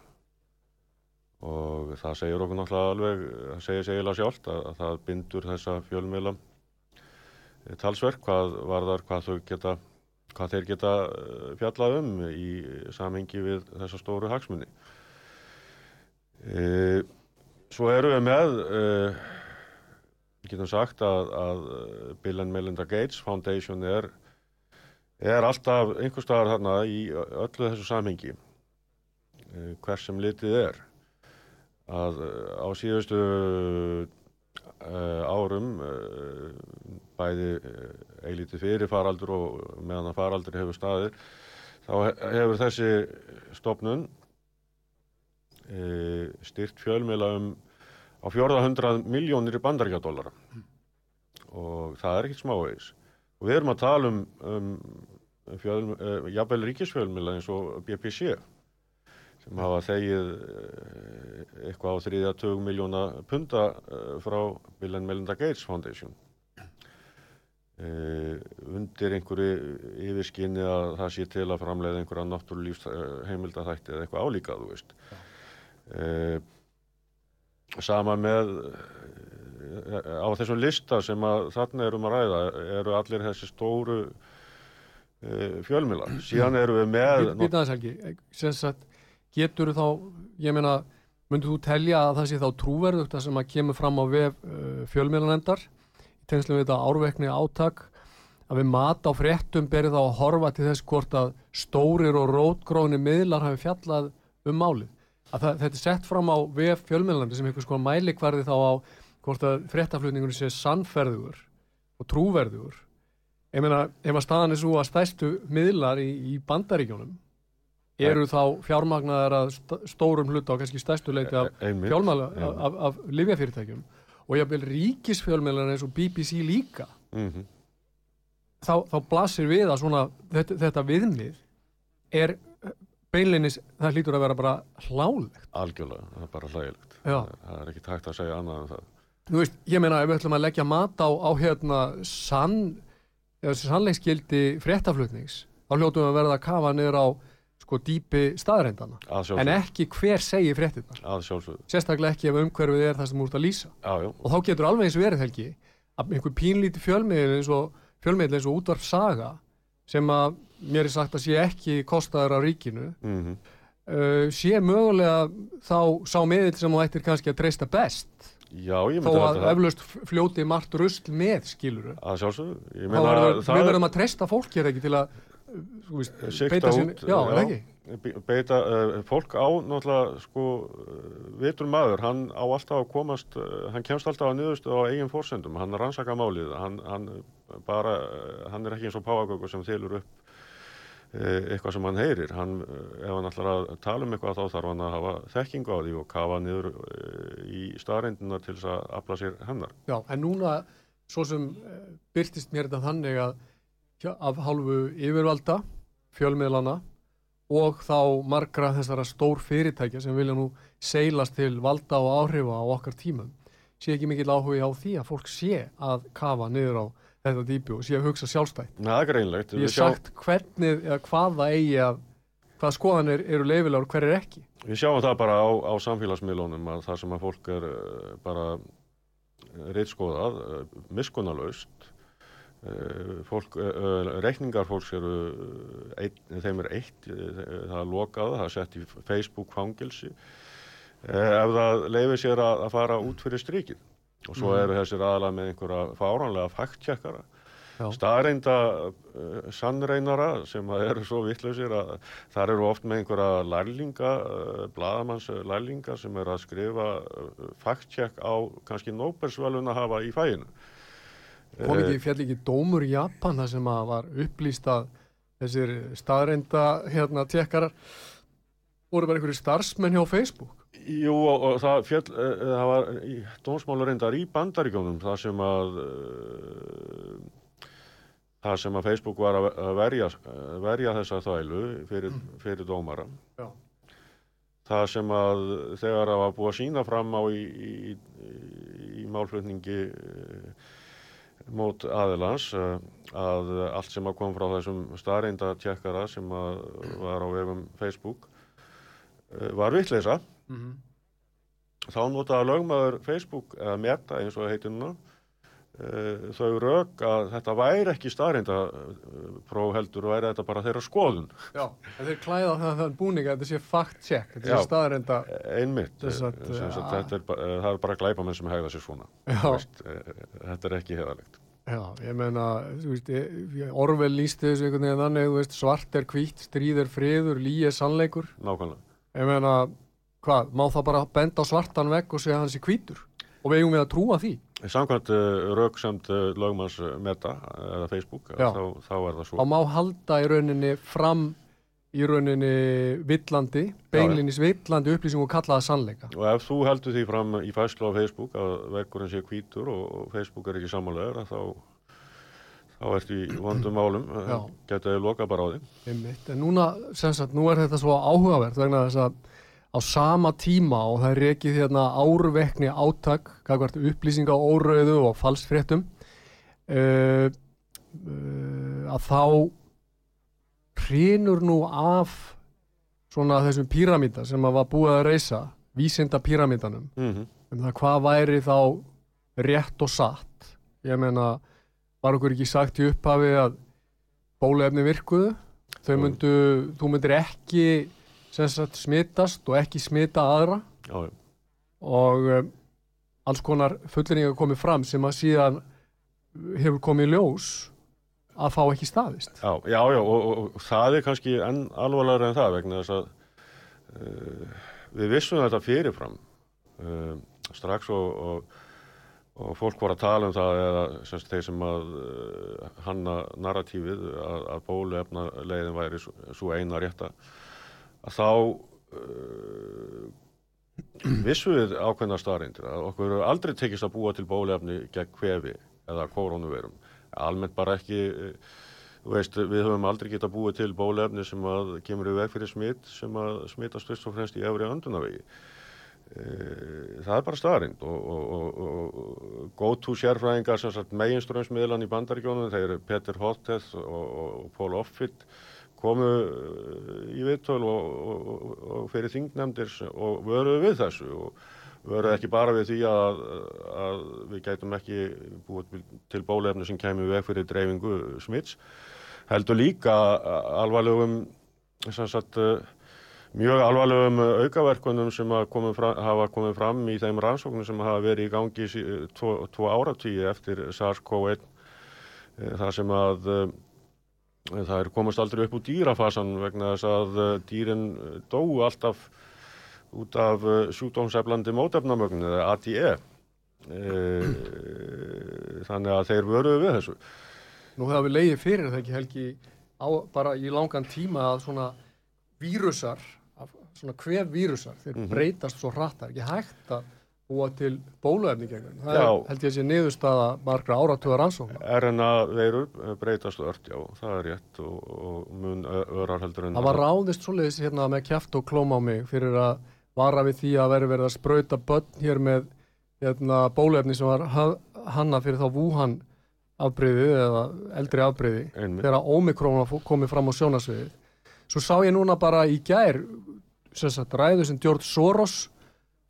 og það segir okkur náttúrulega alveg, það segir segilega sjálft að, að það bindur þessa fjölmiðla eh, talsverk hvað varðar hvað þau geta hvað þeir geta eh, fjallað um í samhengi við þessa stóru hagsmunni e, svo eru við með e, við getum sagt að, að Bill and Melinda Gates Foundation er er alltaf einhver staðar þarna í öllu þessu samhengi e, hvers sem litið er. Að á síðustu árum uh, bæði eilítið fyrir faraldur og meðan að faraldur hefur staðið þá hefur þessi stopnun styrt fjölmjöla um á 400 miljónir í bandaríkjadólara og það er ekkert smávegis. Og við erum að tala um, um fjöl, jafnvel ríkisfjölmjöla eins og BBC sem hafa þegið eh, eitthvað á þriðja 20 miljóna punta eh, frá Bill and Melinda Gates Foundation. Uh, undir einhverju yfirskinni að það sé til að framleiða einhverja náttúrulífs heimildathætti eða eitthvað álíkað, þú veist. Uh, sama með á þessum lista sem að þarna erum að ræða eru allir þessi stóru uh, fjölmila síðan eru við með Býtaðis Helgi, sem sagt getur þá, ég meina myndur þú telja að það sé þá trúverðugt að sem að kemur fram á vef uh, fjölmiðlanendar í tegnslu við þetta árvekni átak að við mat á fréttum berið þá að horfa til þess hvort að stórir og rótgróni miðlar hafi fjallað um málið? Að það, þetta er sett fram á vef fjölmiðlanendar sem einhvers konar mælikvarði þá á hvort að fréttaflutningunni sé sannferður og trúverður ég meina ef að staðan er svo að stæstu miðlar í, í bandaríkjónum eru þá fjármagnar að stórum hluta á kannski stærstu leiti af fjármagnar af, af, af livjafyrirtækjum og ég vil ríkisfjármagnar eins og BBC líka. Mm -hmm. þá, þá blasir við að svona þetta, þetta viðmið er beinleinis, það hlýtur að vera bara hlálegt. Algjörlega, það er bara hlægilegt. Það, það er ekki tægt að segja annað en það. Þú veist, ég meina ef við ætlum að leggja mat á, á hérna sann, sannleiksgildi fréttaflutnings, þá hljótu við að verða að kafa niður á sko dýpi staðrændana en ekki hver segir fréttinnar sérstaklega ekki ef umhverfið er það sem þú ert að lýsa. Já, og þá getur alveg eins verið helgi að einhver pínlíti fjölmiðl eins og fjölmiðl eins og útvarf saga sem að mér er sagt að sé ekki kostaður á ríkinu mm -hmm. uh, sé mögulega þá sá miðl sem þú ættir kannski að treysta best. Já, þó að eflaust fljóti margt rusl með skiluru að sjálfsög við verðum að treysta fólk hér ekki til að beita sín já, já, beita, uh, fólk á náttúrulega sko, vitur maður, hann á alltaf að komast hann kemst alltaf að niðurstu á eigin fórsendum, hann rannsaka málið hann, hann bara, hann er ekki eins og páagöku sem þylur upp eitthvað sem hann heyrir hann, ef hann ætlar að tala um eitthvað þá þarf hann að hafa þekking á því og kafa niður í staðreindunar til þess að afla sér hennar. Já, en núna, svo sem byrtist mér þetta þannig að af hálfu yfirvalda, fjölmiðlana og þá margra þessara stór fyrirtækja sem vilja nú seilast til valda og áhrifa á okkar tímum sé ekki mikill áhuga á því að fólk sé að kafa niður á þetta dýpi og sé að hugsa sjálfstætt. Na, það er greinlegt. Ég hef sjá... sagt hvernig eða hvaða eigi að hvaða skoðanir eru leifilegar og hver er ekki. Við sjáum það bara á, á samfélagsmiðlunum að það sem að fólk er uh, bara reytskoðað, uh, miskunalöst Eh, fólk, eh, eh, reikningar fólks eru ein, þeim er eitt það er lokað, það er sett í Facebook fangilsi ef það leifir sér að, að fara út fyrir strikið. Og svo mm. eru þessir aðalega með einhverja fáránlega fakttjekkara staðreinda sannreinara sem eru svo vittlausir að þar eru oft með einhverja lærlinga bladamanns lærlinga sem eru að skrifa fakttjekk á kannski Nóbersvælun að hafa í fæinu kom ekki, fjall ekki dómur í Japan það sem að var upplýst að þessir staðreinda hérna tjekkarar voru bara einhverju starfsmenn hjá Facebook? Jú og, og það fjall uh, það var dómsmálu reyndar í bandaríkjónum það sem að það sem að Facebook var að verja, verja þessa þvælu fyrir, fyrir dómara. Já. það sem að þegar það var búið að sína fram á í, í, í málflutningi mót aðilans uh, að allt sem að kom frá þessum starreinda tjekkara sem að var á vegum Facebook uh, var vittleisa. Mm -hmm. Þá notaði lögmaður Facebook, eða Meta eins og það heitir núna, þau rauk að þetta væri ekki starreinda próf heldur og væri þetta bara þeirra skoðun. Já, þeir klæða þann búning að þetta sé fact-check, þetta Já. sé staðrenda. Einmitt, Þess að, eh, þetta er, eh, það er bara glæpamenn sem hegða sér svona. Eh, þetta er ekki heðalegt. Já, ég meina, þú veist, ég- Orwell lísti þessu einhvern veginn þannig, þú veist, svart er hvítt, stríð er friður, lí er sannleikur. Nákvæmlega. Ég meina, hvað, má það bara benda á svartan vegg og segja að hann sé hvítur? Og við eigum við að trúa því. Samkvæmt uh, rauksamt uh, lögmanns uh, Meta eða Facebook, þá, þá er það svo. Og má halda í rauninni fram í rauninni villandi, beinlinis villandi upplýsing og kalla það sannleika. Og ef þú heldur því fram í fæslu á Facebook að veggurinn sé hvítur og, Facebook er ekki samanlegar, þá, þá ertu í vondum málum, þau loka bara á því. Einmitt. En núna, sem sagt, nú er þetta svo áhugavert vegna þess að á sama tíma og það er rekið hérna árvekni kakvart upplýsinga órauðu og falsfréttum uh, uh, að þá hrinur nú af svona þessum píramíta sem að var búið að reysa vísinda píramítanum Mm um það hvað væri þá rétt og satt? Ég meina, var okkur ekki sagt í upphafi að bólefni virkuðu? Þau myndu, þú myndir ekki sagt smitast og ekki smita aðra. Já, og um, alls konar fullinninga komið fram sem að síðan hefur komið ljós að fá ekki staðist. Já, já, já og, og, og það er kannski enn alvarlega en það vegna þess að uh, við vissum þetta fyrirfram. Uh, strax og, og, og fólk var að tala um það eða semst þeir sem að uh, hanna narratífið að, að bóluefna leiðin væri svo, svo eina rétta að þá uh, vissum við ákveðna staðrindir að okkur aldrei tekist að búa til bóluefni gegn kvefi eða koronavirum almennt bara ekki eh, veist, við höfum aldrei getað búið til bólefni sem að kemur í veg fyrir smitt sem að smittast fyrst og fremst í efri öndunavegi Eh, það er bara staðarind og, og, og, og go-to sérfræðingar meginströmsmiðlan í bandaríkjónum þeir eru Peter Hoteth og, Paul Offit komu eh, í viðtöl og, og, og fyrir þingnefndir og vöruðu við þessu og vöruðu ekki bara við því að, að við gætum ekki búið til bólefni sem kemur veg fyrir dreifingu smits heldur líka alvarlegum sagt eh, mjög alvarlegum aukaverkunum sem að komið fram, hafa komið fram í þeim rannsóknum sem hafa verið í gangi sí- tvo, tvo áratíi eftir SARS-CoV-1 eh, þar sem að eh, það er komast aldrei upp úr dýrafasan vegna þess að eh, dýrin eh, dóu alltaf út af eh, sjúkdómseflandi mótefnamögn eða Eh, þannig að þeir vöruðu við þessu Nú hefur við leiðið fyrir það ekki helgi á, bara í langan tíma að svona vírusar, svona kvef vírusar, þeir Mhm. breytast svo hratt, það er ekki hægt að búa til bóluefni gegn. Það er, held ég að sé niðurstaða margra áratuga rannsóknar. RNA veirur eh, breytast ört, já, það er rétt og, og mun örar heldur en Það var ráðist svoleiðis hérna með kjaft og klóm á mig fyrir að vara við því að veri verið að sprauta börn hér með hérna, bóluefni sem var ha- hanna fyrir þá Wuhan afbreyði eða eldri afbreyði þegar fó- komið fram á sjónasviðið. Svo sá ég núna bara í gær sem sagt ræðu sem George Soros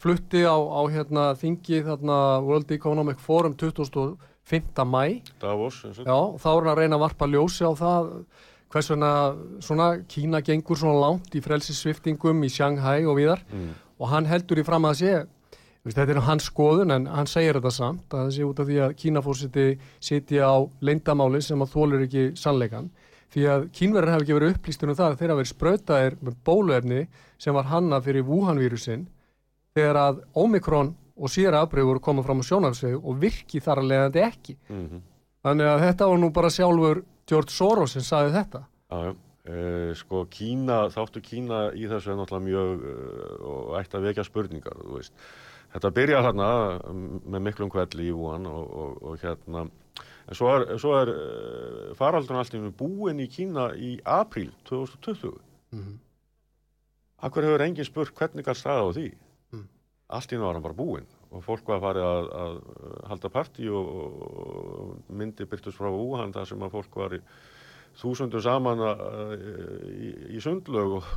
flutti á, á hérna þingi þarna World Economic Forum 25. mæ Davos, Já, þá er hann að reyna að varpa ljósi á það hvers vegna svona Kína gengur svona langt í frelsissviftingum í Shanghai og víðar mm. og hann heldur í fram að sé þetta er hans skoðun en hann segir þetta samt að það sé út af því að Kínafórsiti sitja á leindamáli sem að þólur ekki sannleikan því að Kínverðar hafi ekki verið upplýstur um það að þeirra verið sprautaðir með bóluefni sem var hanna fyrir Wuhan-vírusin þegar að Omikron og síðar afbreyð voru komað fram á sjónarsvegu og virki þar að leiðandi ekki Mm Þannig að þetta var nú bara sjálfur George Soros sem saði þetta. Já, já. Uh, sko Kína, þáttu Kína í þessu er náttúrulega mjög uh, og ætti að vekja spurningar. Þetta byrja mm, með miklum kvelli í Wuhan og, og, og hérna, en svo er, svo er uh, faraldurinn alltaf búinn í Kína í apríl 2020. Mm. Akkur hefur enginn spurt hvernig galt staða á því? Allt í nú var búinn. Og fólk var farið að, að halda partí og, og myndi byrtust frá Úhan þar sem að fólk var í þúsundu saman að, í, í sundlög og,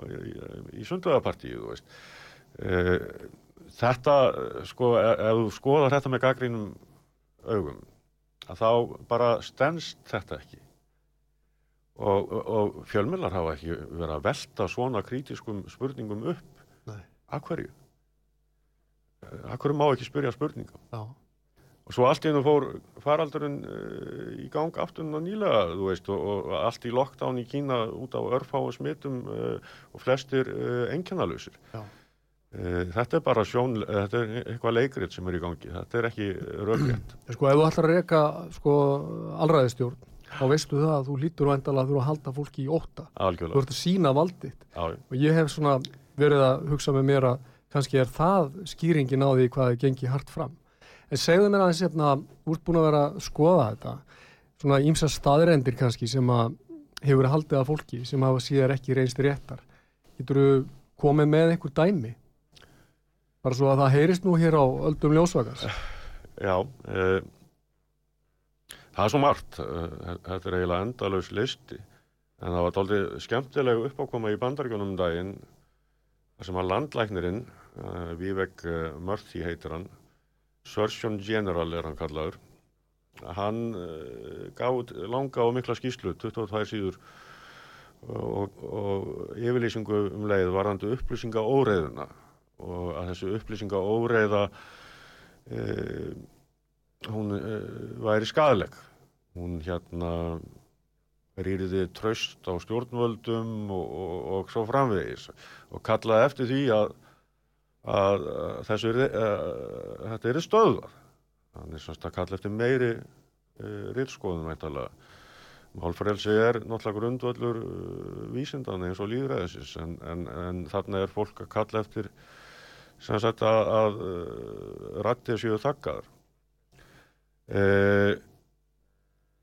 og í, sundlögapartíu e, þetta sko ef, ef þú skoðar þetta með gaggrínum augum að þá bara stennst þetta ekki. Og, og fjölmjölar hafa ekki verið að velta svona krítiskum spurningum upp. Nei. að hverju hverju má ekki spyrja spurningum? Já. og svo allt í hennu fór faraldurinn uh, í gang afturinn og nýlega þú veist og, og allt í lockdown í Kína út á örfáu smittum uh, og flestir uh, engjanalusir Já. þetta er bara sjón þetta er eitthvað leikrið sem er í gangi. Þetta er ekki röggrétt Sko ef þú ætlar að reyka sko allræðistjórn þá veistu það að þú lítur vendala að þú eru að halda fólki í óta þú algjörlega ert að sína já. og ég hef svona verið að hugsa með mér að kannski er það skýringin á því hvað er gengið hart fram. En segðu mér aðeins hérna úr búin að vera að skoða þetta. Svona ímsa staðrendir kannski sem að hefur haldið af fólki sem hafa síðar ekki reynst réttar. Getur þú komið með einhver dæmi? Bara svo að það heyrist nú hér á öldum ljósvakars. Já, e, það er svo margt, e, þetta er eiginlega endalaus listi, en það var dálítið skemmtileg uppákoma í bandaríkunum um daginn, sem að landlæknirinn, Vivek e, Murthy heitir hann, Surgeon General er hann kallaður, hann e, gaf út langa og mikla skýslu, 22 síður, og, og yfirlýsingu um leið varandi upplýsinga óreiðuna og að þessu upplýsinga óreiða e, hún e, væri skadaleg hún hérna rýriði tröst á stjórnvöldum og, og, og svo framvegis. Og kallaði eftir því að, að, þessu yrði, að, þetta er stöðvar er svona að kalla eftir meiri e, rýrskoðum væntalega Málfrelsi er náttúrulega grundvöldur uh, vísindan eins og líðræðisins en, en, en þarna er fólk að kalla eftir sem sagt að, að uh, rættið séu þakkaðar. Eh,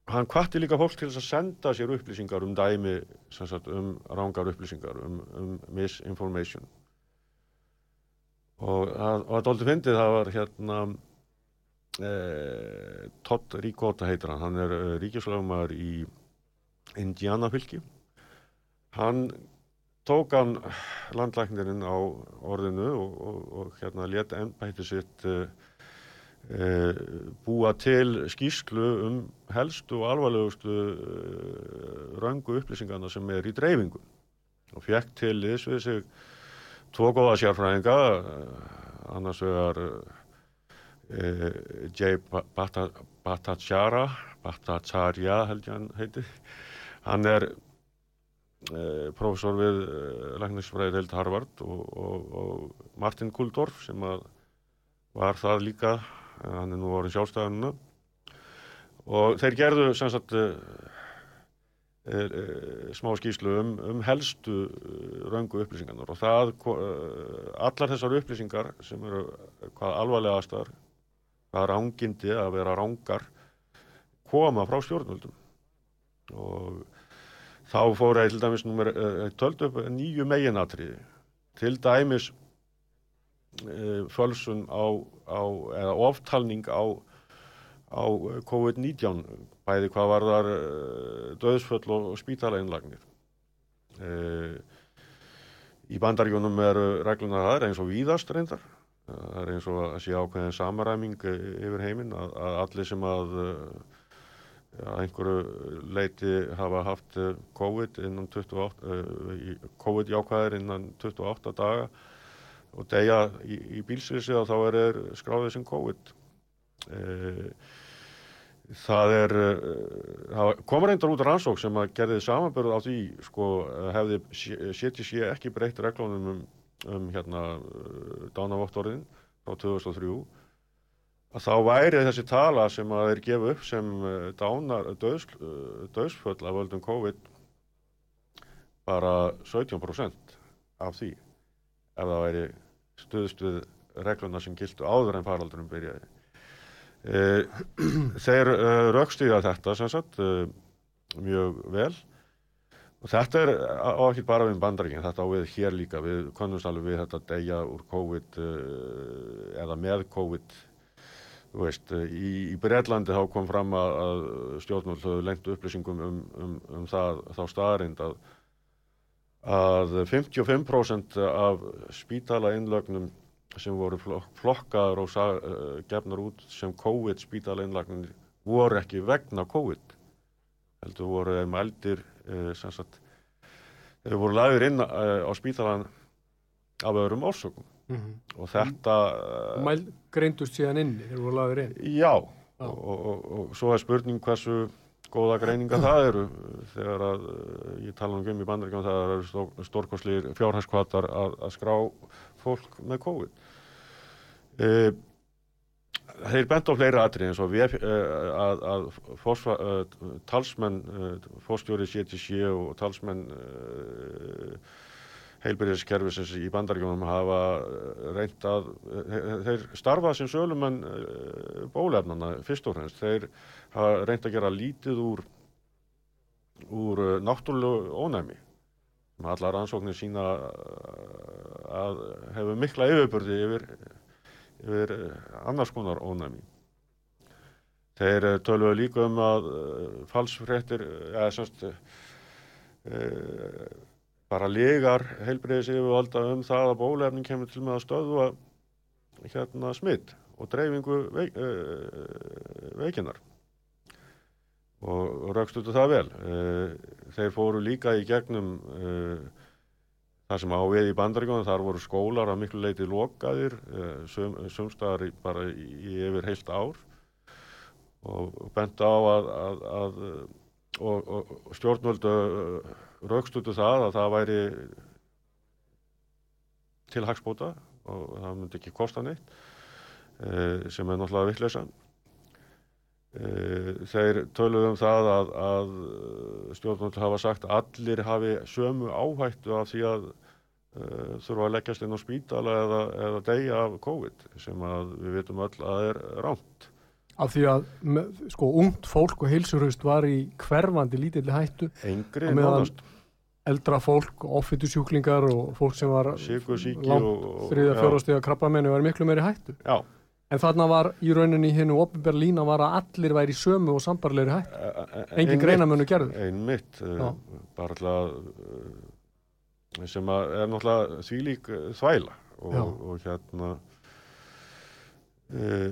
hann kvatti líka fólk til að senda sér upplýsingar um dæmi sem sagt um rángar upplýsingar, um, um misinformation. Og að, og að dóldi fyndið það var hérna eh, Todd Ricota heitir hann, hann er uh, ríkislagumar í Indiana fylki. Hann tók hann landlæknirinn á orðinu og, og, og hérna leta ennbætti sitt uh, uh, búa til skýslu um helstu og alvarlegustu röngu upplýsingarna sem er í dreifingu og fekk til þess við sig tvo góða sérfræðinga annars vegar Jay Bhattacharya Bhattacharya held ég hann heiti hann er eh, professor við eh, læknisfræði held Harvard og, og, og Martin Kuldorf sem var það líka hann er nú orðin sjálfstæðanuna og þeir gerðu sem sagt eh, eh, smá skýslu um, um helstu röngu upplýsingarnar. Og það allar þessar upplýsingar sem eru hvað alvarlegastar hvað rángindi að vera rángar koma frá stjórnvöldum. Og þá fór ég til dæmis töldu upp nýju meginatriði. Til dæmis e, fölsun á, á eða oftalning á, á COVID-19 bæði hvað var þar e, döðsföll og, spítalainnlagnir. E, í bandarjónum eru reglunar það er eins og víðast reyndar. Það er eins og að sé ákveðin samaræming yfir heiminn að, að allir sem að að einhverju leiti hafa haft COVID innan 28 COVID jákvæðir innan 28 daga og degja í, í bílsvísi og þá er skráðið sem COVID það er það komur reyndar út rannsók sem að gerði samanbörð á því sko hefði sé ekki breytt reglunum um, um hérna dánavottorðin frá 2003 að þá væri þessi tala sem að er gefið upp sem dánar döðs, döðsföll af völdum COVID bara 17% af því ef það væri stuðst við regluna sem gildu áður en faraldurum byrjaði. E, þeir e, raukstíða þetta sagt e, mjög vel Og þetta er á ekki bara við bandaríkinn, þetta á við hér líka, við konumst alveg við þetta degja úr COVID eða með COVID. Veist, í, í Breitlandi þá kom fram að, að stjórnvöld höfðu lengt upplýsingum um, um, um það, þá staðarind að, að 55% af spítala innlögnum sem voru flokkaður og uh, gefnar út sem COVID spítala innlögnum voru ekki vegna COVID. Heldur voru þeim eldir Eh, sagt, þeir voru lagður inn eh, á spítalan af öðrum orsökum mm -hmm. og þetta og eh, mæl greindust síðan inni þeir voru lagður inn já, já. Og, og, og, og svo er spurning hversu góða greininga það eru þegar að ég tala um gömmi bandaríkjum það eru stórkoslir fjárhæskvatar að, að skrá fólk með COVID. Eða þeir bent á fleira atrið eins og við, uh, að, að fósfa, uh, talsmenn uh, fórstjóri CTC og talsmenn heilbyrðiskerfisins í bandaríkjónum hafa reynd að þeir starfa sem sölumenn bólefnana fyrst og fremst. Þeir hafa reynd að gera lítið úr úr náttúrulegu ónæmi allar ansóknir sína að hefur mikla yfirbörði yfir yfir eh, annars konar ónæmi. Þeir eh, tölvuðu líka um að falsfréttir, eða semst, uh, bara legar heilbreyðis yfirvalda um það að bólefning kemur til með að stöðva hérna smitt og dreifingu veik, uh, veikinnar og raukstuðu það vel. Þeir fóru líka í gegnum Það sem á við í bandaríkjónum, þar voru skólar að miklu leiti lokaðir, eh, sum, sumstaðar bara í, í yfir heilt ár og bent á að, að, að og, og stjórnvöldu eh, raukstutu það að það væri til hagspóta og það myndi ekki kosta neitt eh, sem er náttúrulega vittleysa. Þeir töluðum það að, að stjórnvöldu hafa sagt að allir hafi sömu áhættu af því að uh, þurfa að leggjast inn á spítala eða, eða degja af COVID sem að við vitum öll að er ránt. Af því að sko ungt fólk og heilsurhaust var í hverfandi lítilli hættu. Engri nánast. Eldra fólk, ofittusjúklingar og fólk sem var langt þriða fjórastega krabbamennu var miklu meiri hættu. Já. En þarna var í rauninni hennu Oppenberg lína var að allir væri í sömu og sambarleiri hættu. E, Engin greinamönnu gerður. Einmitt, uh, bara alltaf sem er náttúrulega þvílík eh, þvæla og, og hérna e,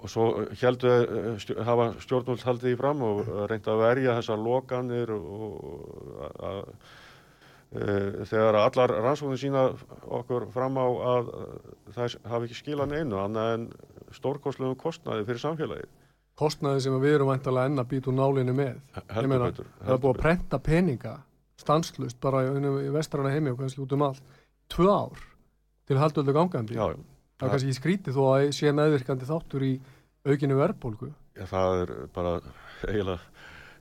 og svo heldur e, stjórn, hafa stjórnvöld haldið í fram og reynda að verja þessar lokanir og að þegar allar rannsóknir sína okkur fram á að það hafi ekki skilan einu annað en stórkostlegum kostnaði fyrir samfélagið. Kostnaði sem við erum vantalega enna býtu nálinu með. Heldur betur Það er búið að prenta peninga stanslust bara í vestrana heimi og kannski út um allt tvö ár til haldöldu gangandi. Já, já. það er kannski skrítið þó að sé meðvirkandi þáttur í aukinu verðbólgu. Já það er bara eiginlega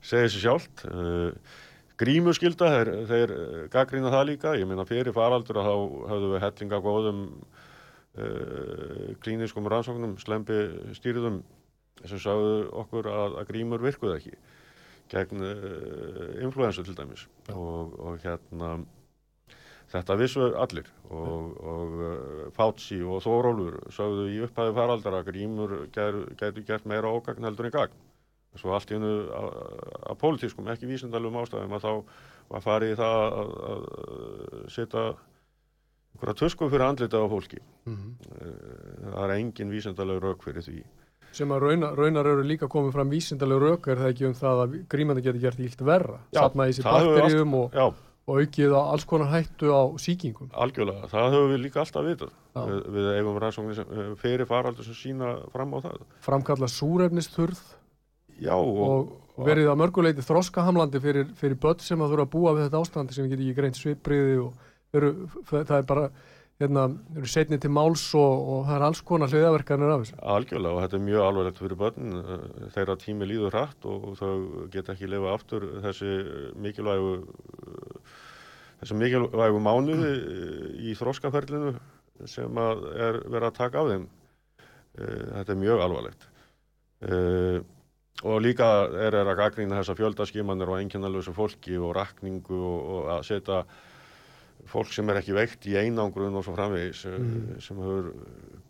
segja sér sjálft. Uh, grímuskylda, þeir, þeir gaggrína það líka, ég minna fyrir faraldur að þá höfðu við hellinga góðum uh, klíniskum rannsóknum, slempi stýriðum sem sagðu okkur að, að grímur virkuð ekki gegn uh, influensu til dæmis. Og, og hérna þetta vissu allir. Og, og uh, Fauci og Þórólfur sagðu í upphæðu faraldar að grímur getur gert meira ógagn heldur en gagn svo allt í hennu að pólitískum, ekki vísindalum ástæðum að þá var farið það að, að setja einhverja tösku fyrir andlita á fólki. Mm -hmm. það er engin vísindaleg rauk fyrir því. Sem að raunar, raunar eru líka komið fram vísindalega rauk er það ekki um það að grímandi getur gert ílt verra? Satnaði þessi bakterjum og, og aukið á alls konar hættu á síkingum Algjörlega, það höfum við líka alltaf vitað. Við, við eigum rannsóknir eh, fyrir faraldur sem sína fram á það. Framkalla súrefnisturð Já, og, og verið að mörguleiti þroskahamlandi fyrir, fyrir börn sem að þurfa að búa við þetta ástandi sem getur ekki greint svipriði og veru, það er bara hérna, eru setni til máls og, og það er alls konar hliðaverkanir af þessu. Algjörlega og þetta er mjög alvarlegt fyrir börn, þeirra tími líður hratt og þau geta ekki lifa aftur þessi mikilvægu þessi mikilvægu mánuði í þróskaferlinu sem að er verið að taka af þeim. Þetta er mjög alvarlegt. og líka er er að gagnrýna þessa fjöldaskimanir og einkennalösa fólki og rakningu og, og að setja fólk sem er ekki veikt í einangrun og svo framvegis mm. sem hefur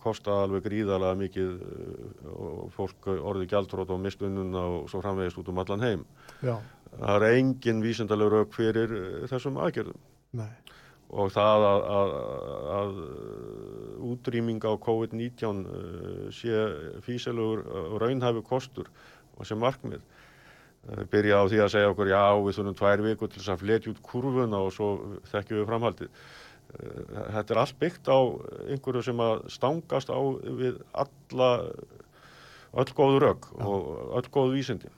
kostað alveg gríðarlega mikið eh, og fólk orðið gjaldrót og mistunnuna og svo framvegist út um allan heim. Já. Það er engin vísendalegu rauk fyrir eh, þessum aðgerðum. Nei. Og það að, að, að útrýming á COVID-19 sé físilegur og raunhæfu kostur og sem markmið Eh, byrja á því að segja okkur já við þurfum tvær viku til þess að fletja út kurvuna og svo þekkjum við framhaldið. Eh, þetta er allt byggt á einhverju sem að stangast á við alla, öll góðu rauk og öll góðu vísindi.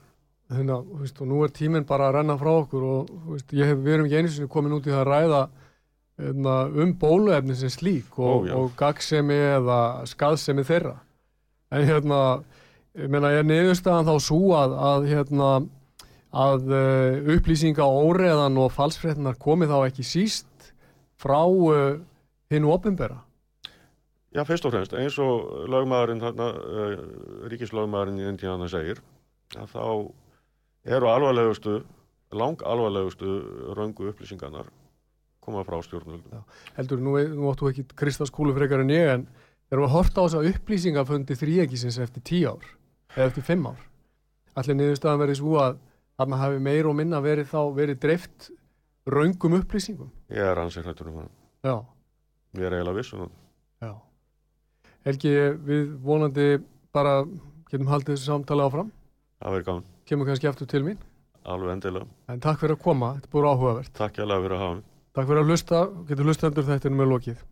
Þannig að, þú veist, og nú er tíminn bara að renna frá okkur og, þú veist, ég hef, við erum ekki einu sinni komin út í það að ræða hefna, um bóluefni sem slík og, og gagsemi eða skaðsemi þeirra. En hérna, ég meina, er niðurstaðan þá svo að, að hérna, að uh, upplýsinga óreðan og falsfrétnar komi þá ekki síst frá uh, hinn ofinbera? Já, fyrst og fremst, eins og lögmaðurinn, þarna, uh, ríkislögmaðurinn í Indiana segir, að þá eru alvarlegustu, lang alvarlegustu röngu upplýsingarnar koma frá stjórnvöldum. Heldur, nú, nú áttu ekki Kristaskúlu frekar en ég, en erum við að horta á þess að upplýsingafundi þrýekisins eftir tíu ár, eða eftir fimm ár. Allir niðurstaðan verið svo að þarna hafi meir og minna verið þá verið dreift raungum upplýsingum. Ég er ansið hrættur um það. Já. Ég er eiginlega vissun um. Já. Helgi, við vonandi bara getum haldið þessu samtali áfram. Það verður gáðan. Kemur kannski aftur til mín. Alveg endilega. En takk fyrir að koma, þetta búin áhugavert. Takk hjá það fyrir að hafa mig. Takk fyrir að hlusta, getur hlustendur þetta með lokið.